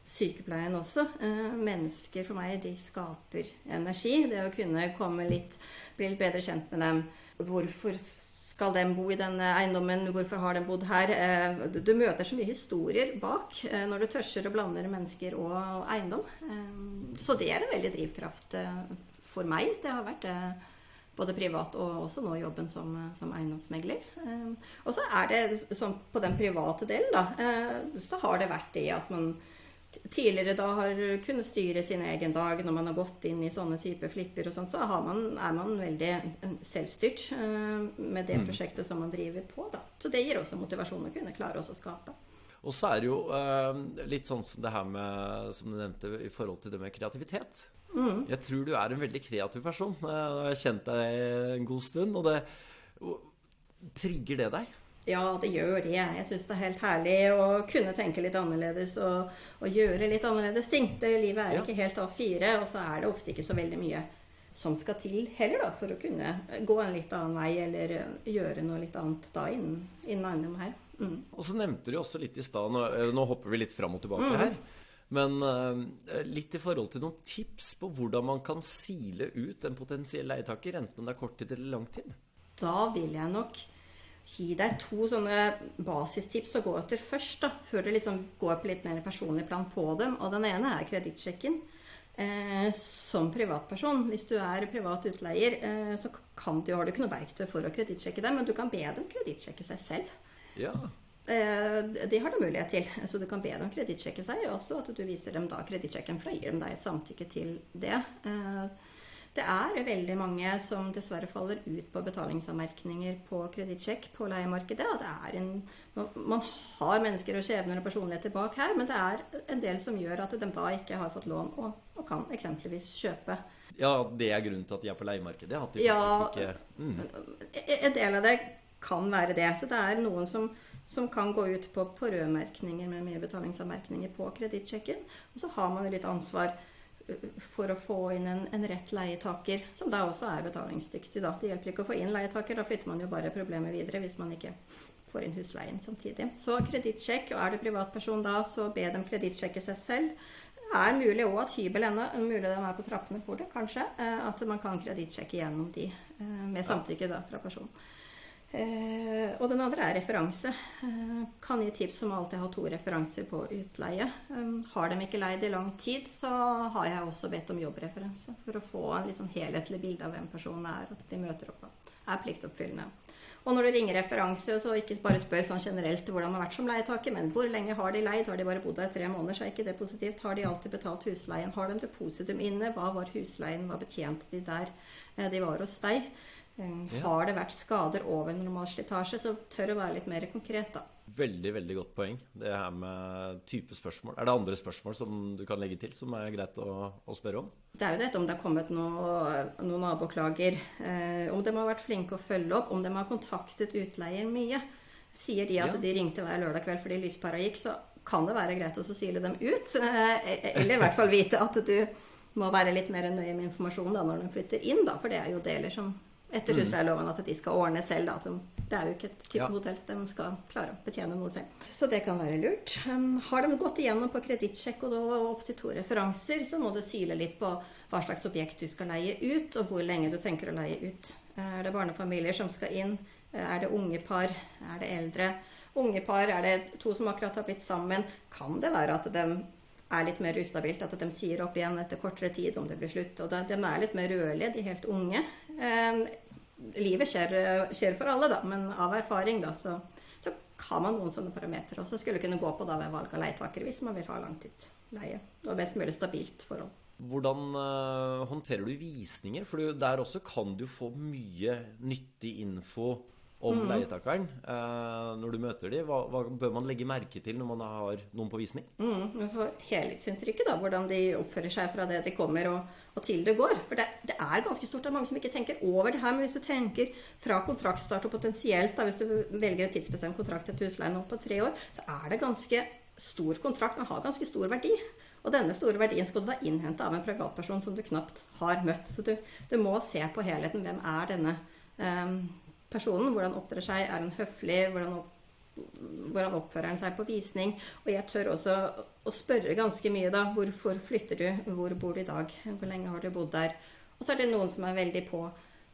sykepleien også. Eh, mennesker for meg, de skaper energi. Det å kunne komme litt, bli litt bedre kjent med dem Hvorfor skal den bo i denne eiendommen? Hvorfor har den bodd her? Eh, du møter så mye historier bak eh, når du tørser å blande mennesker og eiendom. Så det er en veldig drivkraft for meg. Det har vært det både privat og også nå jobben som, som eiendomsmegler. Og så er det sånn på den private delen, da, så har det vært det at man tidligere da har kunnet styre sin egen dag når man har gått inn i sånne typer flipper og sånn, så man, er man veldig selvstyrt uh, med det mm. prosjektet som man driver på. da. Så det gir også motivasjon å kunne klare å skape. Og så er det jo uh, litt sånn som det her med, som du nevnte, i forhold til det med kreativitet. Mm. Jeg tror du er en veldig kreativ person. Uh, jeg har kjent deg en god stund. Og det Trigger det deg? Ja, det gjør det. Jeg syns det er helt herlig å kunne tenke litt annerledes og, og gjøre litt annerledes ting. Det, livet er ja. ikke helt A4, og så er det ofte ikke så veldig mye som skal til heller, da, for å kunne gå en litt annen vei eller gjøre noe litt annet da innen, innen eiendom her. Mm. Og så nevnte du også litt i stad, nå, eh, nå, hopper vi litt fram og tilbake mm. her. Men uh, litt i forhold til noen tips på hvordan man kan sile ut en potensiell leietaker, enten om det er kort tid eller lang tid? Da vil jeg nok gi deg to sånne basistips å gå etter først, da, før du liksom går på litt mer personlig plan på dem. Og den ene er kredittsjekken. Eh, som privatperson, hvis du er privat utleier, eh, så kan du, har du ikke noe verktøy for å kredittsjekke dem, men du kan be dem kredittsjekke seg selv. Ja. Eh, det har du mulighet til. Så du kan be dem kredittsjekke seg, og også at du viser dem da kredittsjekken, for da gir dem deg et samtykke til det. Eh, det er veldig mange som dessverre faller ut på betalingsanmerkninger på kredittsjekk på leiemarkedet. Og det er en, man har mennesker og skjebner og personligheter bak her, men det er en del som gjør at de da ikke har fått lån og, og kan eksempelvis kjøpe. Ja, det er grunnen til at de er på leiemarkedet? At de ja, ikke mm. en del av det kan være det. Så det er noen som, som kan gå ut på, på rødmerkninger med mye betalingsanmerkninger på kredittsjekken. Og så har man litt ansvar for å få inn en, en, rett leietaker, som da også er betalingsdyktig. Da. Det hjelper ikke å få inn leietaker, da flytter man jo bare problemet videre hvis man ikke får inn husleien samtidig. Så kredittsjekk, og er du privatperson da, så be dem kredittsjekke seg selv. Det er mulig òg at hybel ennå, mulig de er på trappene på det, kanskje, eh, at man kan kredittsjekke gjennom de eh, med samtykke da fra personen. Eh, og den andre er referanse. Eh, kan gi tips om alltid ha to referanser på utleie. Eh, har de ikke leid i lang tid, så har jeg også bedt om jobbreferanse. For å få en liksom helhetlig bilde av hvem personen er, at de møter opp er pliktoppfyllende. Og når du ringer referanse, så ikke bare spør sånn generelt hvordan det har vært som leietaker, men hvor lenge har de leid? Har de bare bodd der tre måneder, så er ikke det positivt. Har de alltid betalt husleien? Har de depositum inne? Hva var husleien? Hva betjente de der eh, de var hos deg? Um, Ja. Har det vært skader over normal slitasje, så tør å være litt mer konkret, da. Veldig, veldig godt poeng. Det her med type spørsmål. Er det andre spørsmål som du kan legge til, som er greit å, å spørre om? Det er jo dette om det har kommet noe- noen naboklager. Eh, om de har vært flinke å følge opp. Om de har kontaktet utleier mye. Sier de at Ja. de ringte hver lørdag kveld fordi lyspæra gikk, så kan det være greit å sile dem ut. <laughs> Eh, eller i hvert fall vite at du må være litt mer nøye med informasjonen da, når de flytter inn. Da, for det er jo deler som etter husleieloven at de skal ordne selv. Da, det er jo ikke et type Ja. hotell. De skal klare å betjene noe selv. Så det kan være lurt. Um, har de gått igjennom på kredittsjekk og da opp til to referanser, så må du sile litt på hva slags objekt du skal leie ut, og hvor lenge du tenker å leie ut. Er det barnefamilier som skal inn? Er det unge par? Er det eldre? Unge par, er det to som akkurat har blitt sammen? Kan det være at de er litt mer ustabilt, at de sier opp igjen etter kortere tid om det blir slutt. Og de, de er litt mer rødlige, de helt unge. Livet skjer, skjer for alle, da, men av erfaring da, så, så har man noen sånne parametere også skulle kunne gå på da ved valg av leietakere hvis man vil ha langtidsleie og mest mulig stabilt forhold. Hvordan eh, håndterer du visninger? For der også kan du få mye nyttig info om Mm. leietakeren eh, når du møter dem. Hva, hva bør man legge merke til når man har noen på visning? Mm, altså så helhetsinntrykket, da, hvordan de oppfører seg fra det de kommer og, og til det går. For det, det er ganske stort. Det er mange som ikke tenker over det her. Men hvis du tenker fra kontraktstart og potensielt, da, hvis du velger en tidsbestemt kontrakt til husleie nå på tre år, så er det ganske stor kontrakt. Den har ganske stor verdi. Og denne store verdien skal du da innhente av en privatperson som du knapt har møtt. Så du, du må se på helheten. Hvem er denne eh, personen? Hvordan opptrer seg? Er han høflig? Hvordan opp hvordan oppfører han seg på visning. Og jeg tør også å spørre ganske mye, da. Hvorfor flytter du? Hvor bor du i dag? Hvor lenge har du bodd der? Og så er det noen som er veldig på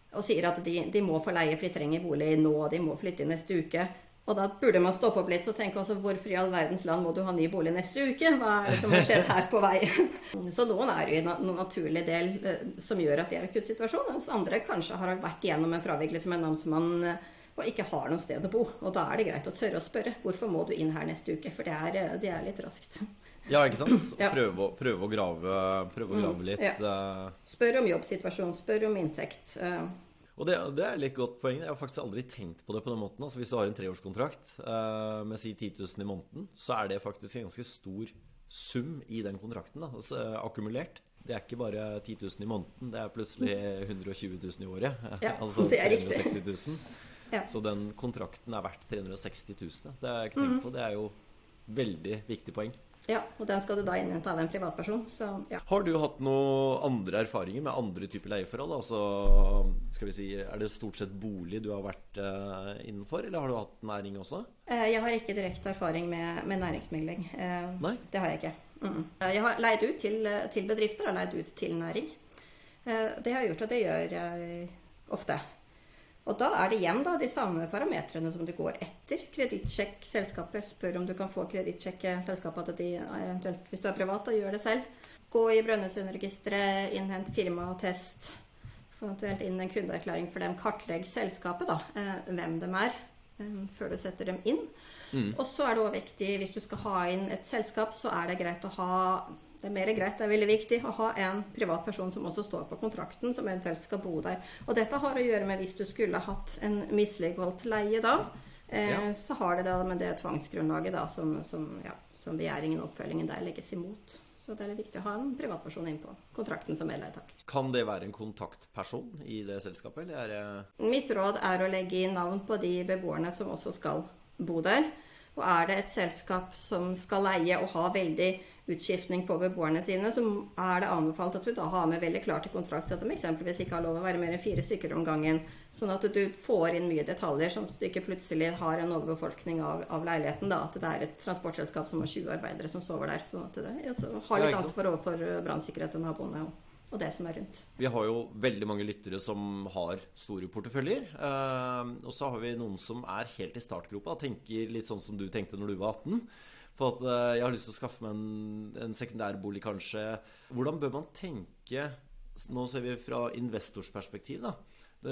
og sier at de, de må få leie, for de trenger bolig nå, og de må flytte i neste uke. Og da burde man stoppe opp litt og tenke også hvorfor i all verdens land må du ha ny bolig neste uke? Hva er det som har skjedd her på veien? <laughs> Så noen er jo i en naturlig del eh, som gjør at de er i akutt situasjon, mens andre kanskje har vært igjennom en fravikelse med namsmann eh, og ikke har noe sted å bo. Og da er det greit å tørre å spørre hvorfor må du inn her neste uke, for det er, eh, det er litt raskt. <laughs> Ja, ikke sant? Ja. Prøve, å, prøve å grave, prøve å grave litt. ja. Spør om jobbsituasjon, spør om inntekt. Og det, det er litt godt poeng. Jeg har faktisk aldri tenkt på det på den måten. Altså Hvis du har en treårskontrakt uh, med si 10 000 i måneden, så er det faktisk en ganske stor sum i den kontrakten. Da, altså, akkumulert. Det er ikke bare 10 000 i måneden, det er plutselig 120 000 i året. <laughs> Ja, altså det er riktig. 360 000. <laughs> Ja. Så den kontrakten er verdt 360 000. Det har jeg ikke tenkt på. Det er jo veldig viktig poeng. Ja, og den skal du da innhente av en privatperson. Så ja. Har du hatt noen andre erfaringer med andre typer leieforhold? Altså, skal vi si, Er det stort sett bolig du har vært eh, innenfor, eller har du hatt næring også? Eh, Jeg har ikke direkte erfaring med, med næringsmegling. Eh, Nei? Det har jeg ikke. Mm. Jeg har leid ut til, til bedrifter og leid ut til næring. Det har jeg gjort, og det gjør jeg ofte. Og da er det igjen da de samme parametrene som du går etter. Kredittsjekk selskapet. Spør om du kan få kredittsjekke selskapet at de eventuelt, hvis du er privat, da gjør det selv. Gå i Brønnøysundregisteret, innhent firmaattest. Få eventuelt inn en kundeerklæring for dem. Kartlegg selskapet, da. eh, Hvem de er, eh, før du setter dem inn. Og så er det også viktig, hvis du skal ha inn et selskap, så er det greit å ha det er mer greit, det er veldig viktig å ha en privatperson som også står på kontrakten, som eventuelt skal bo der. Og dette har å gjøre med hvis du skulle hatt en misligholdt leie da, eh, Ja. så har det da med det tvangsgrunnlaget da, som, som, ja, som begjæringen og oppfølgingen der legges imot. Så det er litt viktig å ha en privatperson inn på kontrakten som medleietaker. Kan det være en kontaktperson i det selskapet, eller er det Mitt råd er å legge inn navn på de beboerne som også skal bo der. Og er det et selskap som skal leie og ha veldig utskiftning på beboerne sine, så er det anbefalt at du da har med veldig klart i kontrakt at de eksempelvis ikke har lov å være mer enn fire stykker om gangen. Sånn at du får inn mye detaljer, sånn at du ikke plutselig har en overbefolkning av, av leiligheten. da, At det er et transportselskap som har 20 arbeidere som sover der. Sånn at det ja, så har litt ansvar overfor brannsikkerhet og naboene og, og det som er rundt. Vi har jo veldig mange lyttere som har store porteføljer. eh, og så har vi noen som er helt i startgropa og tenker litt sånn som du tenkte når du var 18. På at eh, jeg har lyst til å skaffe meg en, en sekundærbolig, kanskje. Hvordan bør man tenke Nå ser vi fra investors perspektiv, da.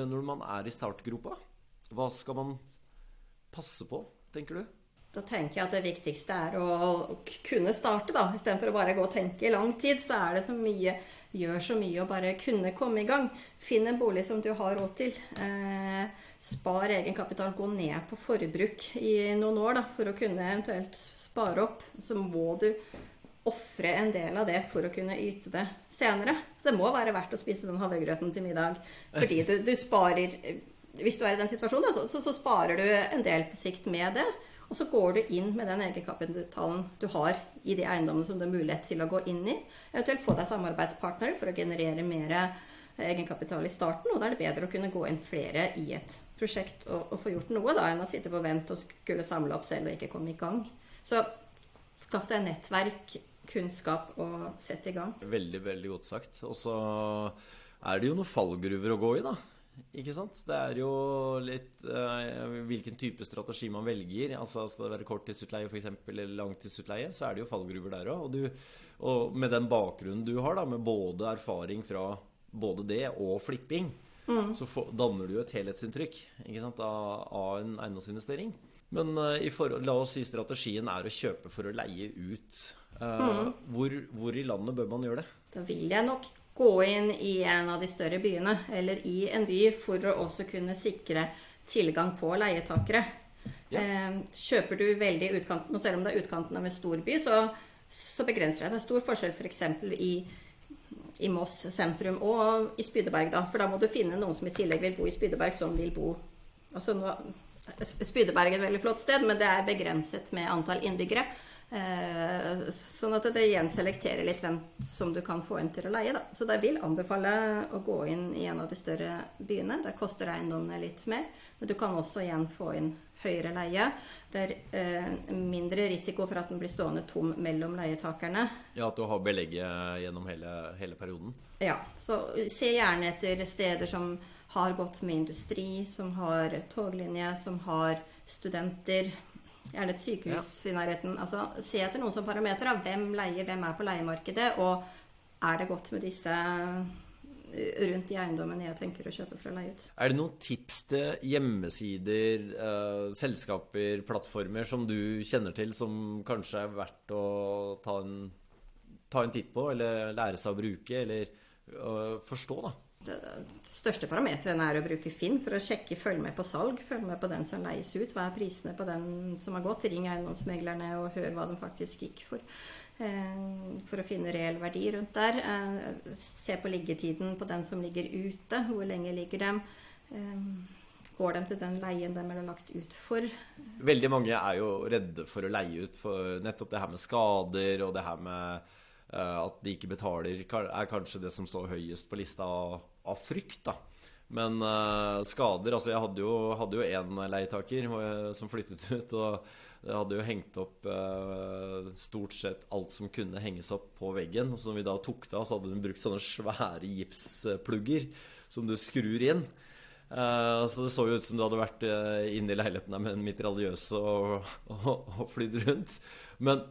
når man er i startgropa? Hva skal man passe på, tenker du? Da tenker jeg at det viktigste er å kunne starte, da. Istedenfor å bare gå og tenke i lang tid, så er det så mye Gjør så mye å bare kunne komme i gang. Finn en bolig som du har råd til. Eh, spar egenkapital. Gå ned på forbruk i noen år da, for å kunne eventuelt spare opp. Så må du ofre en del av det for å kunne yte det senere. Så det må være verdt å spise den havregrøten til middag. Fordi du, du sparer Hvis du er i den situasjonen, så, så, så sparer du en del på sikt med det. Og så går du inn med den egenkapitalen du har i de eiendommene som du har mulighet til å gå inn i. Eventuelt få deg samarbeidspartnere for å generere mer egenkapital i starten. Og da er det bedre å kunne gå inn flere i et prosjekt og, og få gjort noe, da, enn å sitte på vent og skulle samle opp selv og ikke komme i gang. Så skaff deg nettverk, kunnskap og sett i gang. Veldig, veldig godt sagt. Og så er det jo noen fallgruver å gå i, da. Ikke sant? Det er jo litt uh, hvilken type strategi man velger. Altså Skal det være korttidsutleie f.eks. eller langtidsutleie, så er det jo fallgruver der òg. Og, og, med den bakgrunnen du har, da, med både erfaring fra både det og flipping, mm. så for, danner du jo et helhetsinntrykk ikke sant, av, av en eiendomsinvestering. Men uh, forhold, la oss si strategien er å kjøpe for å leie ut. Uh, mm. hvor, hvor i landet bør man gjøre det? Da vil jeg nok gå inn i en av de større byene eller i en by for å også kunne sikre tilgang på leietakere. Ja. Eh, kjøper du veldig i utkanten, og selv om det er utkanten av en stor by, så, så begrenser det. Det er stor forskjell f.eks. For i, i Moss sentrum og i Spydeberg, da. For da må du finne noen som i tillegg vil bo i Spydeberg, som vil bo Altså nå, Spydeberg er et veldig flott sted, men det er begrenset med antall innbyggere. Eh, sånn at det igjen selekterer litt hvem som du kan få inn til å leie. Da. Så jeg vil anbefale å gå inn i en av de større byene. Der koster eiendommene litt mer. Men du kan også igjen få inn høyere leie. Det er eh, mindre risiko for at den blir stående tom mellom leietakerne. Ja, At du har belegget gjennom hele, hele perioden? Ja. Så se gjerne etter steder som har gått med industri, som har toglinje, som har studenter Gjerne et sykehus ja. i nærheten. Altså, se etter noen som parameter. Hvem leier, hvem er på leiemarkedet? Og er det godt med disse rundt de eiendommene jeg tenker å kjøpe for å leie ut. Er det noen tips til hjemmesider, uh, selskaper, plattformer som du kjenner til som kanskje er verdt å ta en, ta en titt på, eller lære seg å bruke, eller uh, forstå, da? det største parameteren er å bruke Finn for å sjekke, følge med på salg, følge med på den som leies ut. Hva er prisene på den som har gått? Ring eiendomsmeglerne og hør hva de faktisk gikk for. Eh, for å finne reell verdi rundt der. Eh, se på liggetiden på den som ligger ute. Hvor lenge ligger dem? Eh, går de til den leien de er lagt ut for? Veldig mange er jo redde for å leie ut for nettopp det her med skader og det her med at de ikke betaler, er kanskje det som står høyest på lista av frykt, da. Men skader Altså, jeg hadde jo, hadde jo en leietaker som flyttet ut, og jeg hadde jo hengt opp eh, stort sett alt som kunne henges opp på veggen. Og som vi da tok det av, så hadde hun brukt sånne svære gipsplugger som du skrur inn. så det så jo ut som du hadde vært inne i leiligheten der med en mitraljøse og, og, og flydd rundt. Men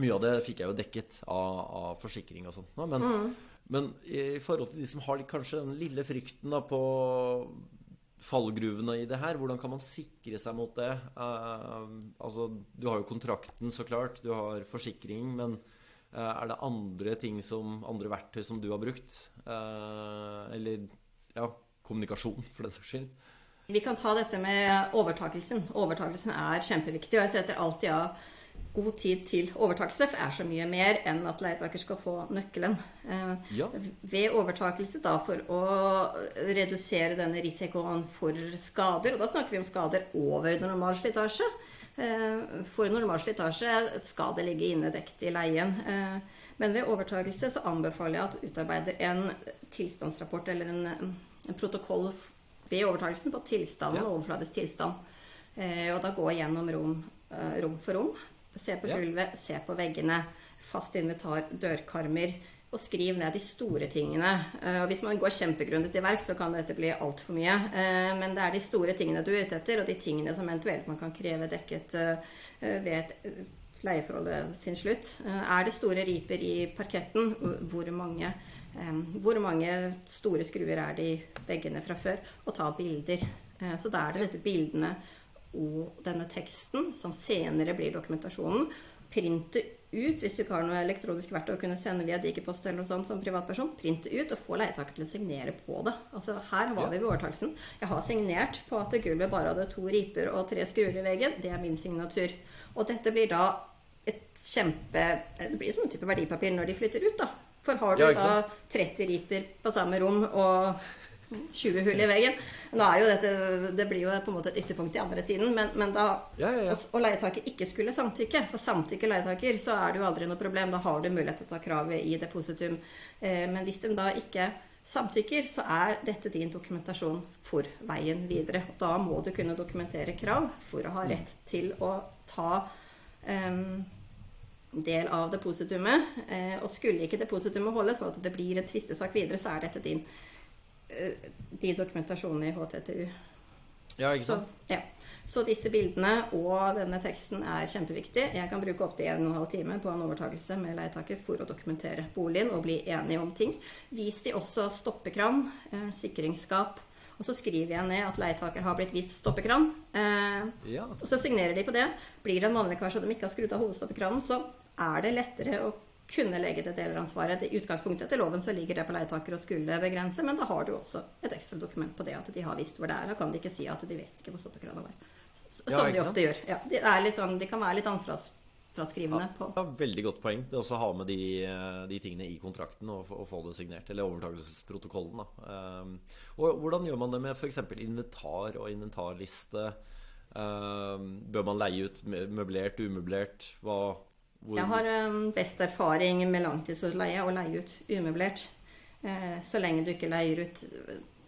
mye av det fikk jeg jo dekket av, av forsikring og sånt. Men, mm. Men i forhold til de som har kanskje den lille frykten da, på fallgruvene i det her, hvordan kan man sikre seg mot det? Uh, altså, du har jo kontrakten, så klart. Du har forsikring. Men uh, er det andre ting som, andre verktøy som du har brukt? Uh, eller ja, kommunikasjon, for den saks skyld? Vi kan ta dette med overtakelsen. Overtakelsen er kjempeviktig. og jeg setter alltid av god tid til overtakelse, for det er så mye mer enn at leietaker skal få nøkkelen. Eh, ja. Ved overtakelse, da for å redusere denne risikoen for skader, og da snakker vi om skader over normal slitasje. Eh, for normal slitasje skal det ligge innedekt i leien. Eh, men ved overtakelse så anbefaler jeg at du utarbeider en tilstandsrapport eller en, en protokoll ved overtakelsen på tilstanden, ja. overfladisk tilstand. Og da gå gjennom rom, rom for rom Se på gulvet, se på veggene. Fast invitar, dørkarmer. Og skriv ned de store tingene. Uh, hvis man går kjempegrunnet til verk, så kan dette bli altfor mye. Uh, men det er de store tingene du er ute etter, og de tingene som eventuelt man kan kreve dekket uh, ved et leieforholdet sin slutt. Eh, er det store riper i parketten, hvor mange, eh, hvor mange store skruer er det i veggene fra før? Og ta bilder. Eh, så da er det dette bildene og denne teksten som senere blir dokumentasjonen. Printe ut, hvis du ikke har noe elektronisk verktøy å kunne sende via Digipost eller noe sånt som privatperson, printe ut og få leietaker til å signere på det. Altså Her var vi ved overtakelsen. Jeg har signert på at gulvet bare hadde to riper og tre skruer i veggen. Det er min signatur. Og dette blir da et kjempe Det blir som en type verdipapir når de flytter ut, da. For har du ja, da 30 riper på samme rom og 20 hull i veggen. Nå er jo dette, Det blir jo på en måte et ytterpunkt i andre siden, men, men da ja, ja, ja. Og leietaker ikke skulle samtykke, for samtykker leietaker, så er det jo aldri noe problem. Da har du mulighet til å ta kravet i depositum. Eh, men hvis de da ikke samtykker, så er dette din dokumentasjon for veien videre. Da må du kunne dokumentere krav for å ha rett til å ta um, del av depositumet. Eh, og skulle ikke depositumet holde, sånn at det blir en tvistesak videre, så er dette din de dokumentasjonene i HTTU. Ja, ikke sant? Så, ja. Så disse bildene og denne teksten er kjempeviktig. Jeg kan bruke opptil 1 12 time på en overtakelse med leietaker for å dokumentere boligen og bli enige om ting. Vis de også stoppekran, eh, sikringsskap. Og så skriver jeg ned at leietaker har blitt vist stoppekran. Eh, ja. Og så signerer de på det. Blir det en vanlig vannlekkasje og de ikke har skrudd av hovedstoppekranen, så er det lettere å kunne legge det deleransvaret. I utgangspunktet etter loven så ligger det på leietaker å skulle begrense, men da har du også et ekstra dokument på det at de har visst hvor det er. Da kan de ikke si at de vet ikke hvor stoppekrana var. Som ja, de ofte gjør. Ja, de, sånn, de, kan være litt anfraskrivende på ja, Veldig godt poeng. Det å ha med de, de, tingene i kontrakten og, og, få det signert. Eller overtakelsesprotokollen. Um, og hvordan gjør man det med f.eks. inventar og inventarliste? Um, bør man leie ut møblert, umøblert? Hva, hvor... Jeg har um, best erfaring med langtidsutleie og leie ut umøblert. Eh, så lenge du ikke leier ut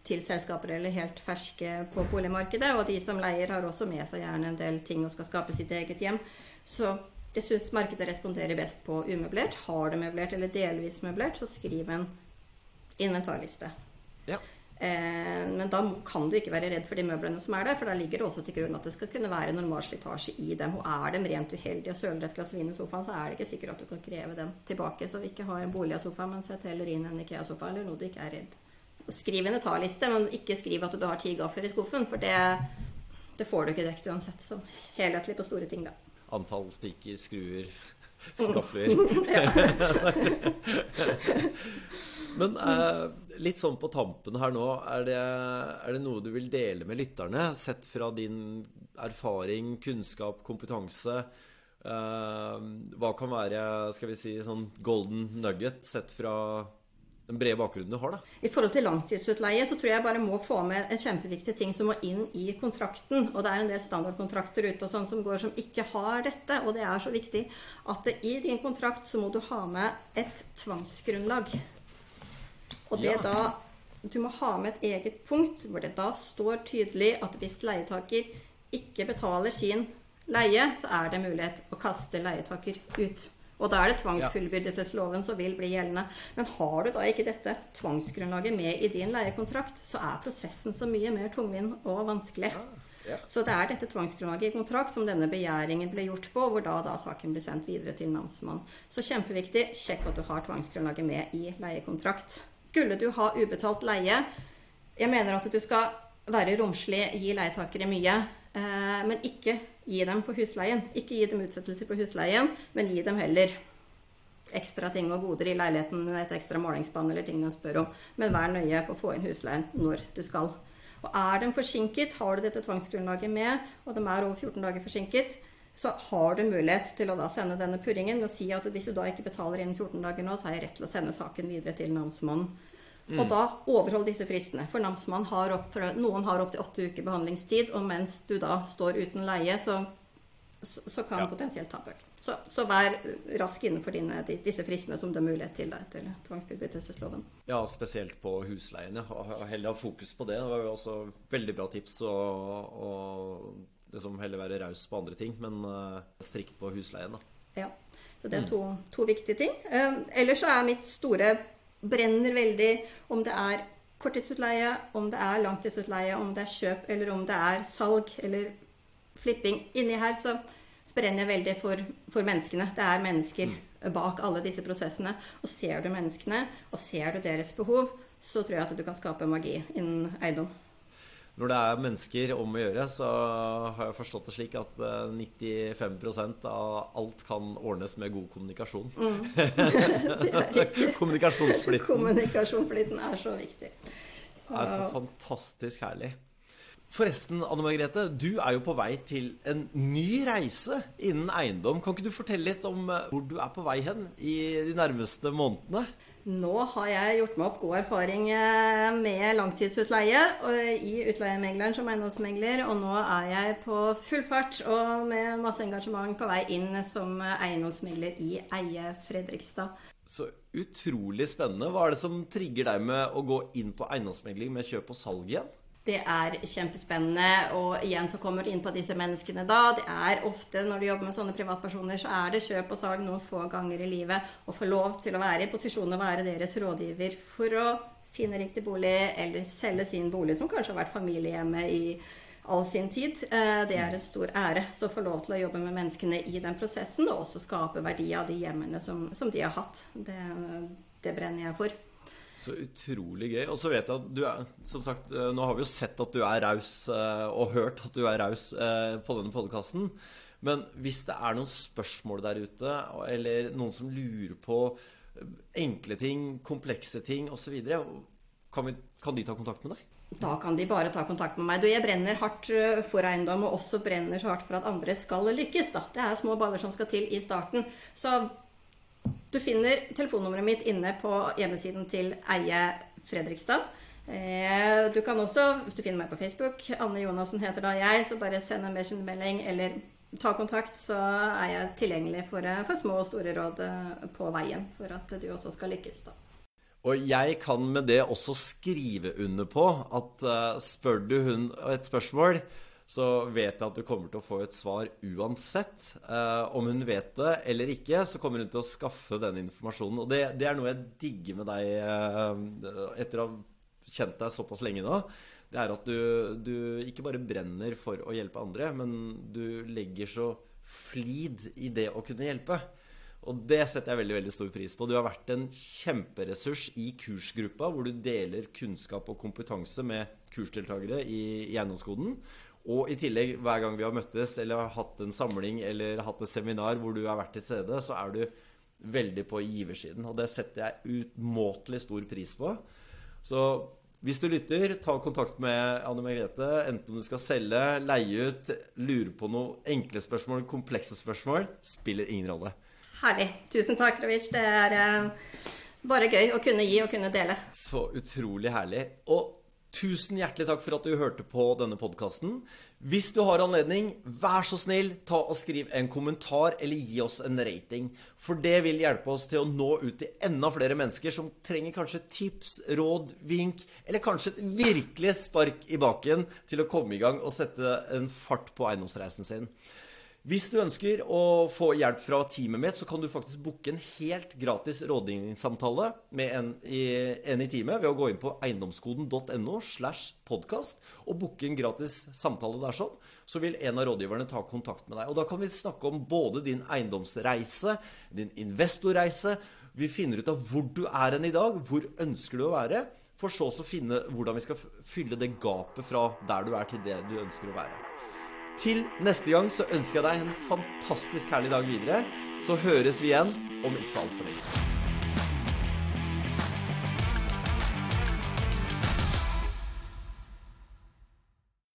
til selskaper eller helt ferske på boligmarkedet. Og de som leier, har også med seg gjerne en del ting og skal skape sitt eget hjem. Så jeg syns markedet responderer best på umøblert. Har du møblert eller delvis møblert, så skriv en inventarliste. Ja. Eh, men da kan du ikke være redd for de møblene som er der, for da ligger det også til grunn at det skal kunne være normal slitasje i dem. Og er dem rent uheldige og søler et glass vin i sofaen, så er det ikke sikkert at du kan kreve dem tilbake. Så vi ikke har en bolig av sofa, men sett heller inn en Ikea-sofa eller noe du ikke er redd. Skriv en etat-liste, men ikke skriv at du har ti gafler i skuffen, for det, det får du ikke direkte uansett. Så helhetlig på store ting, da. Antall spiker, skruer, <laughs> gafler. <laughs> Men eh, litt sånn på tampen her nå, er det, er det, noe du vil dele med lytterne? Sett fra din erfaring, kunnskap, kompetanse. Eh, hva kan være skal vi si, sånn golden nugget sett fra den brede bakgrunnen du har? da? I forhold til langtidsutleie så tror jeg bare må få med en kjempeviktig ting som må inn i kontrakten. Og det er en del standardkontrakter ute og sånn som går som ikke har dette. Og det er så viktig at i din kontrakt så må du ha med et tvangsgrunnlag. Og det ja. da Du må ha med et eget punkt hvor det da står tydelig at hvis leietaker ikke betaler sin leie, så er det mulighet å kaste leietaker ut. Og da er det tvangsfullbyrdelsesloven som vil bli gjeldende. Men har du da ikke dette tvangsgrunnlaget med i din leiekontrakt, så er prosessen så mye mer tungvint og vanskelig. Ja. Så det er dette tvangsgrunnlaget i kontrakt som denne begjæringen ble gjort på, hvor da, da saken blir sendt videre til namsmannen. Så kjempeviktig, sjekk at du har tvangsgrunnlaget med i leiekontrakt. Skulle du ha ubetalt leie Jeg mener at du skal være romslig, gi leietakere mye, eh, men ikke gi dem på husleien. Ikke gi dem utsettelser på husleien, men gi dem heller ekstra ting og goder i leiligheten, et ekstra målingsspann eller ting de spør om. Men vær nøye på å få inn husleien når du skal. Og er de forsinket, har du dette tvangsgrunnlaget med, og de er over 14 dager forsinket, så har du mulighet til å da sende denne purringen og si at hvis du da ikke betaler innen 14 dager nå, så har jeg rett til å sende saken videre til namsmannen. Mm. Og da overhold disse fristene. For namsmannen har opp, noen har opptil åtte uker behandlingstid, og mens du da står uten leie, så, så, så kan ja. potensielt ta bøk. Så, så, vær rask innenfor dine, disse fristene som det er mulighet til etter tvangsforbrytelsesloven. Ja, spesielt på husleiene. Heller ha fokus på det. Det var jo også veldig bra tips. og liksom heller være raus på andre ting, men uh, strikt på husleien. da. Ja. Så det er to, to viktige ting. Uh, ellers så er mitt store Brenner veldig om det er korttidsutleie, om det er langtidsutleie, om det er kjøp, eller om det er salg eller flipping. Inni her så brenner jeg veldig for, for menneskene. Det er mennesker bak alle disse prosessene. Og ser du menneskene, og ser du deres behov, så tror jeg at du kan skape magi innen eiendom. Når det er mennesker om å gjøre, så har jeg forstått det slik at 95% av alt kan ordnes med god kommunikasjon. Mm. <laughs> Kommunikasjonsflyten. Kommunikasjonsflyten er så viktig. Så... Det er så fantastisk herlig. Forresten, Anne Margrethe, du er jo på vei til en ny reise innen eiendom. Kan ikke du fortelle litt om hvor du er på vei hen i de nærmeste månedene? Nå har jeg gjort meg opp god erfaring eh, med langtidsutleie i utleiemegleren som eiendomsmegler, og nå er jeg på full fart og med masse engasjement på vei inn som eiendomsmegler i Eie Fredrikstad. Så utrolig spennende. Hva er det som trigger deg med å gå inn på eiendomsmegling med kjøp og salg igjen? Det er kjempespennende. Og igjen så kommer du inn på disse menneskene da. Det er ofte når du jobber med sånne privatpersoner, så er det kjøp og salg noen få ganger i livet. Å få lov til å være i posisjon og være deres rådgiver for å finne riktig bolig, eller selge sin bolig, som kanskje har vært familiehjemme i all sin tid. Eh, det er en stor ære. Så å få lov til å jobbe med menneskene i den prosessen, og også skape verdi av de hjemmene som, som de har hatt. Det, det brenner jeg for. Så utrolig gøy. Og så vet jeg at du er Som sagt, eh, nå har vi jo sett at du er raus, eh, og hørt at du er raus eh, på denne podkasten. Men hvis det er noen spørsmål der ute, eller noen som lurer på enkle ting, komplekse ting osv., kan, kan de ta kontakt med deg? Da kan de bare ta kontakt med meg. Du, jeg brenner hardt for eiendom, og også brenner så hardt for at andre skal lykkes. Da. Det er små baller som skal til i starten. Så du finner telefonnummeret mitt inne på hjemmesiden til Eie Fredrikstad. Eh, du kan også, hvis du finner meg på Facebook, Anne Jonassen heter da jeg, så bare send en melding eller ta kontakt, så er jeg tilgjengelig for, eh, for små og store råd eh, på veien for at du også skal lykkes. da. Og jeg kan med det også skrive under på at spør du hun et spørsmål, så vet jeg at du kommer til å få et svar uansett. Eh, om hun vet det eller ikke, så kommer hun til å skaffe den informasjonen. Og det, det er noe jeg digger med deg eh, etter å ha kjent deg såpass lenge nå. Det er at du, du, ikke bare brenner for å hjelpe andre, men du legger så flid i det å kunne hjelpe. Og det setter jeg veldig veldig stor pris på. Du har vært en kjemperessurs i kursgruppa, hvor du deler kunnskap og kompetanse med kursdeltakere i, i Eiendomskoden. Og i tillegg, hver gang vi har møttes eller har hatt en samling eller hatt et seminar hvor du har vært til stede, så er du veldig på giversiden. Og det setter jeg utmåtelig stor pris på. Så hvis du lytter, ta kontakt med Anne Margrethe. Enten om du skal selge, leie ut, lure på noen enkle spørsmål, komplekse spørsmål. Spiller ingen rolle. Herlig. Tusen takk, Ravic. Det er uh, bare gøy å kunne gi og kunne dele. Så utrolig herlig. Og Tusen hjertelig takk for at du hørte på denne podkasten. Hvis du har anledning, vær så snill, ta og skriv en kommentar eller gi oss en rating. For det vil hjelpe oss til å nå ut til enda flere mennesker som trenger kanskje tips, råd, vink, eller kanskje et virkelig spark i baken til å komme i gang og sette en fart på eiendomsreisen sin. Hvis du ønsker å få hjelp fra teamet mitt, så kan du faktisk booke en helt gratis rådgivningssamtale med en i, en i teamet ved å gå inn på eiendomskoden.no slash podkast og booke en gratis samtale der sånn. Så vil en av rådgiverne ta kontakt med deg. Og da kan vi snakke om både din eiendomsreise, din investorreise. Vi finner ut av hvor du er hen i dag, hvor ønsker du å være, for så å finne hvordan vi skal fylle det gapet fra der du er til det du ønsker å være. Til neste gang så ønsker jeg deg en fantastisk herlig dag videre. Så høres vi igjen om ikke så altfor lenge.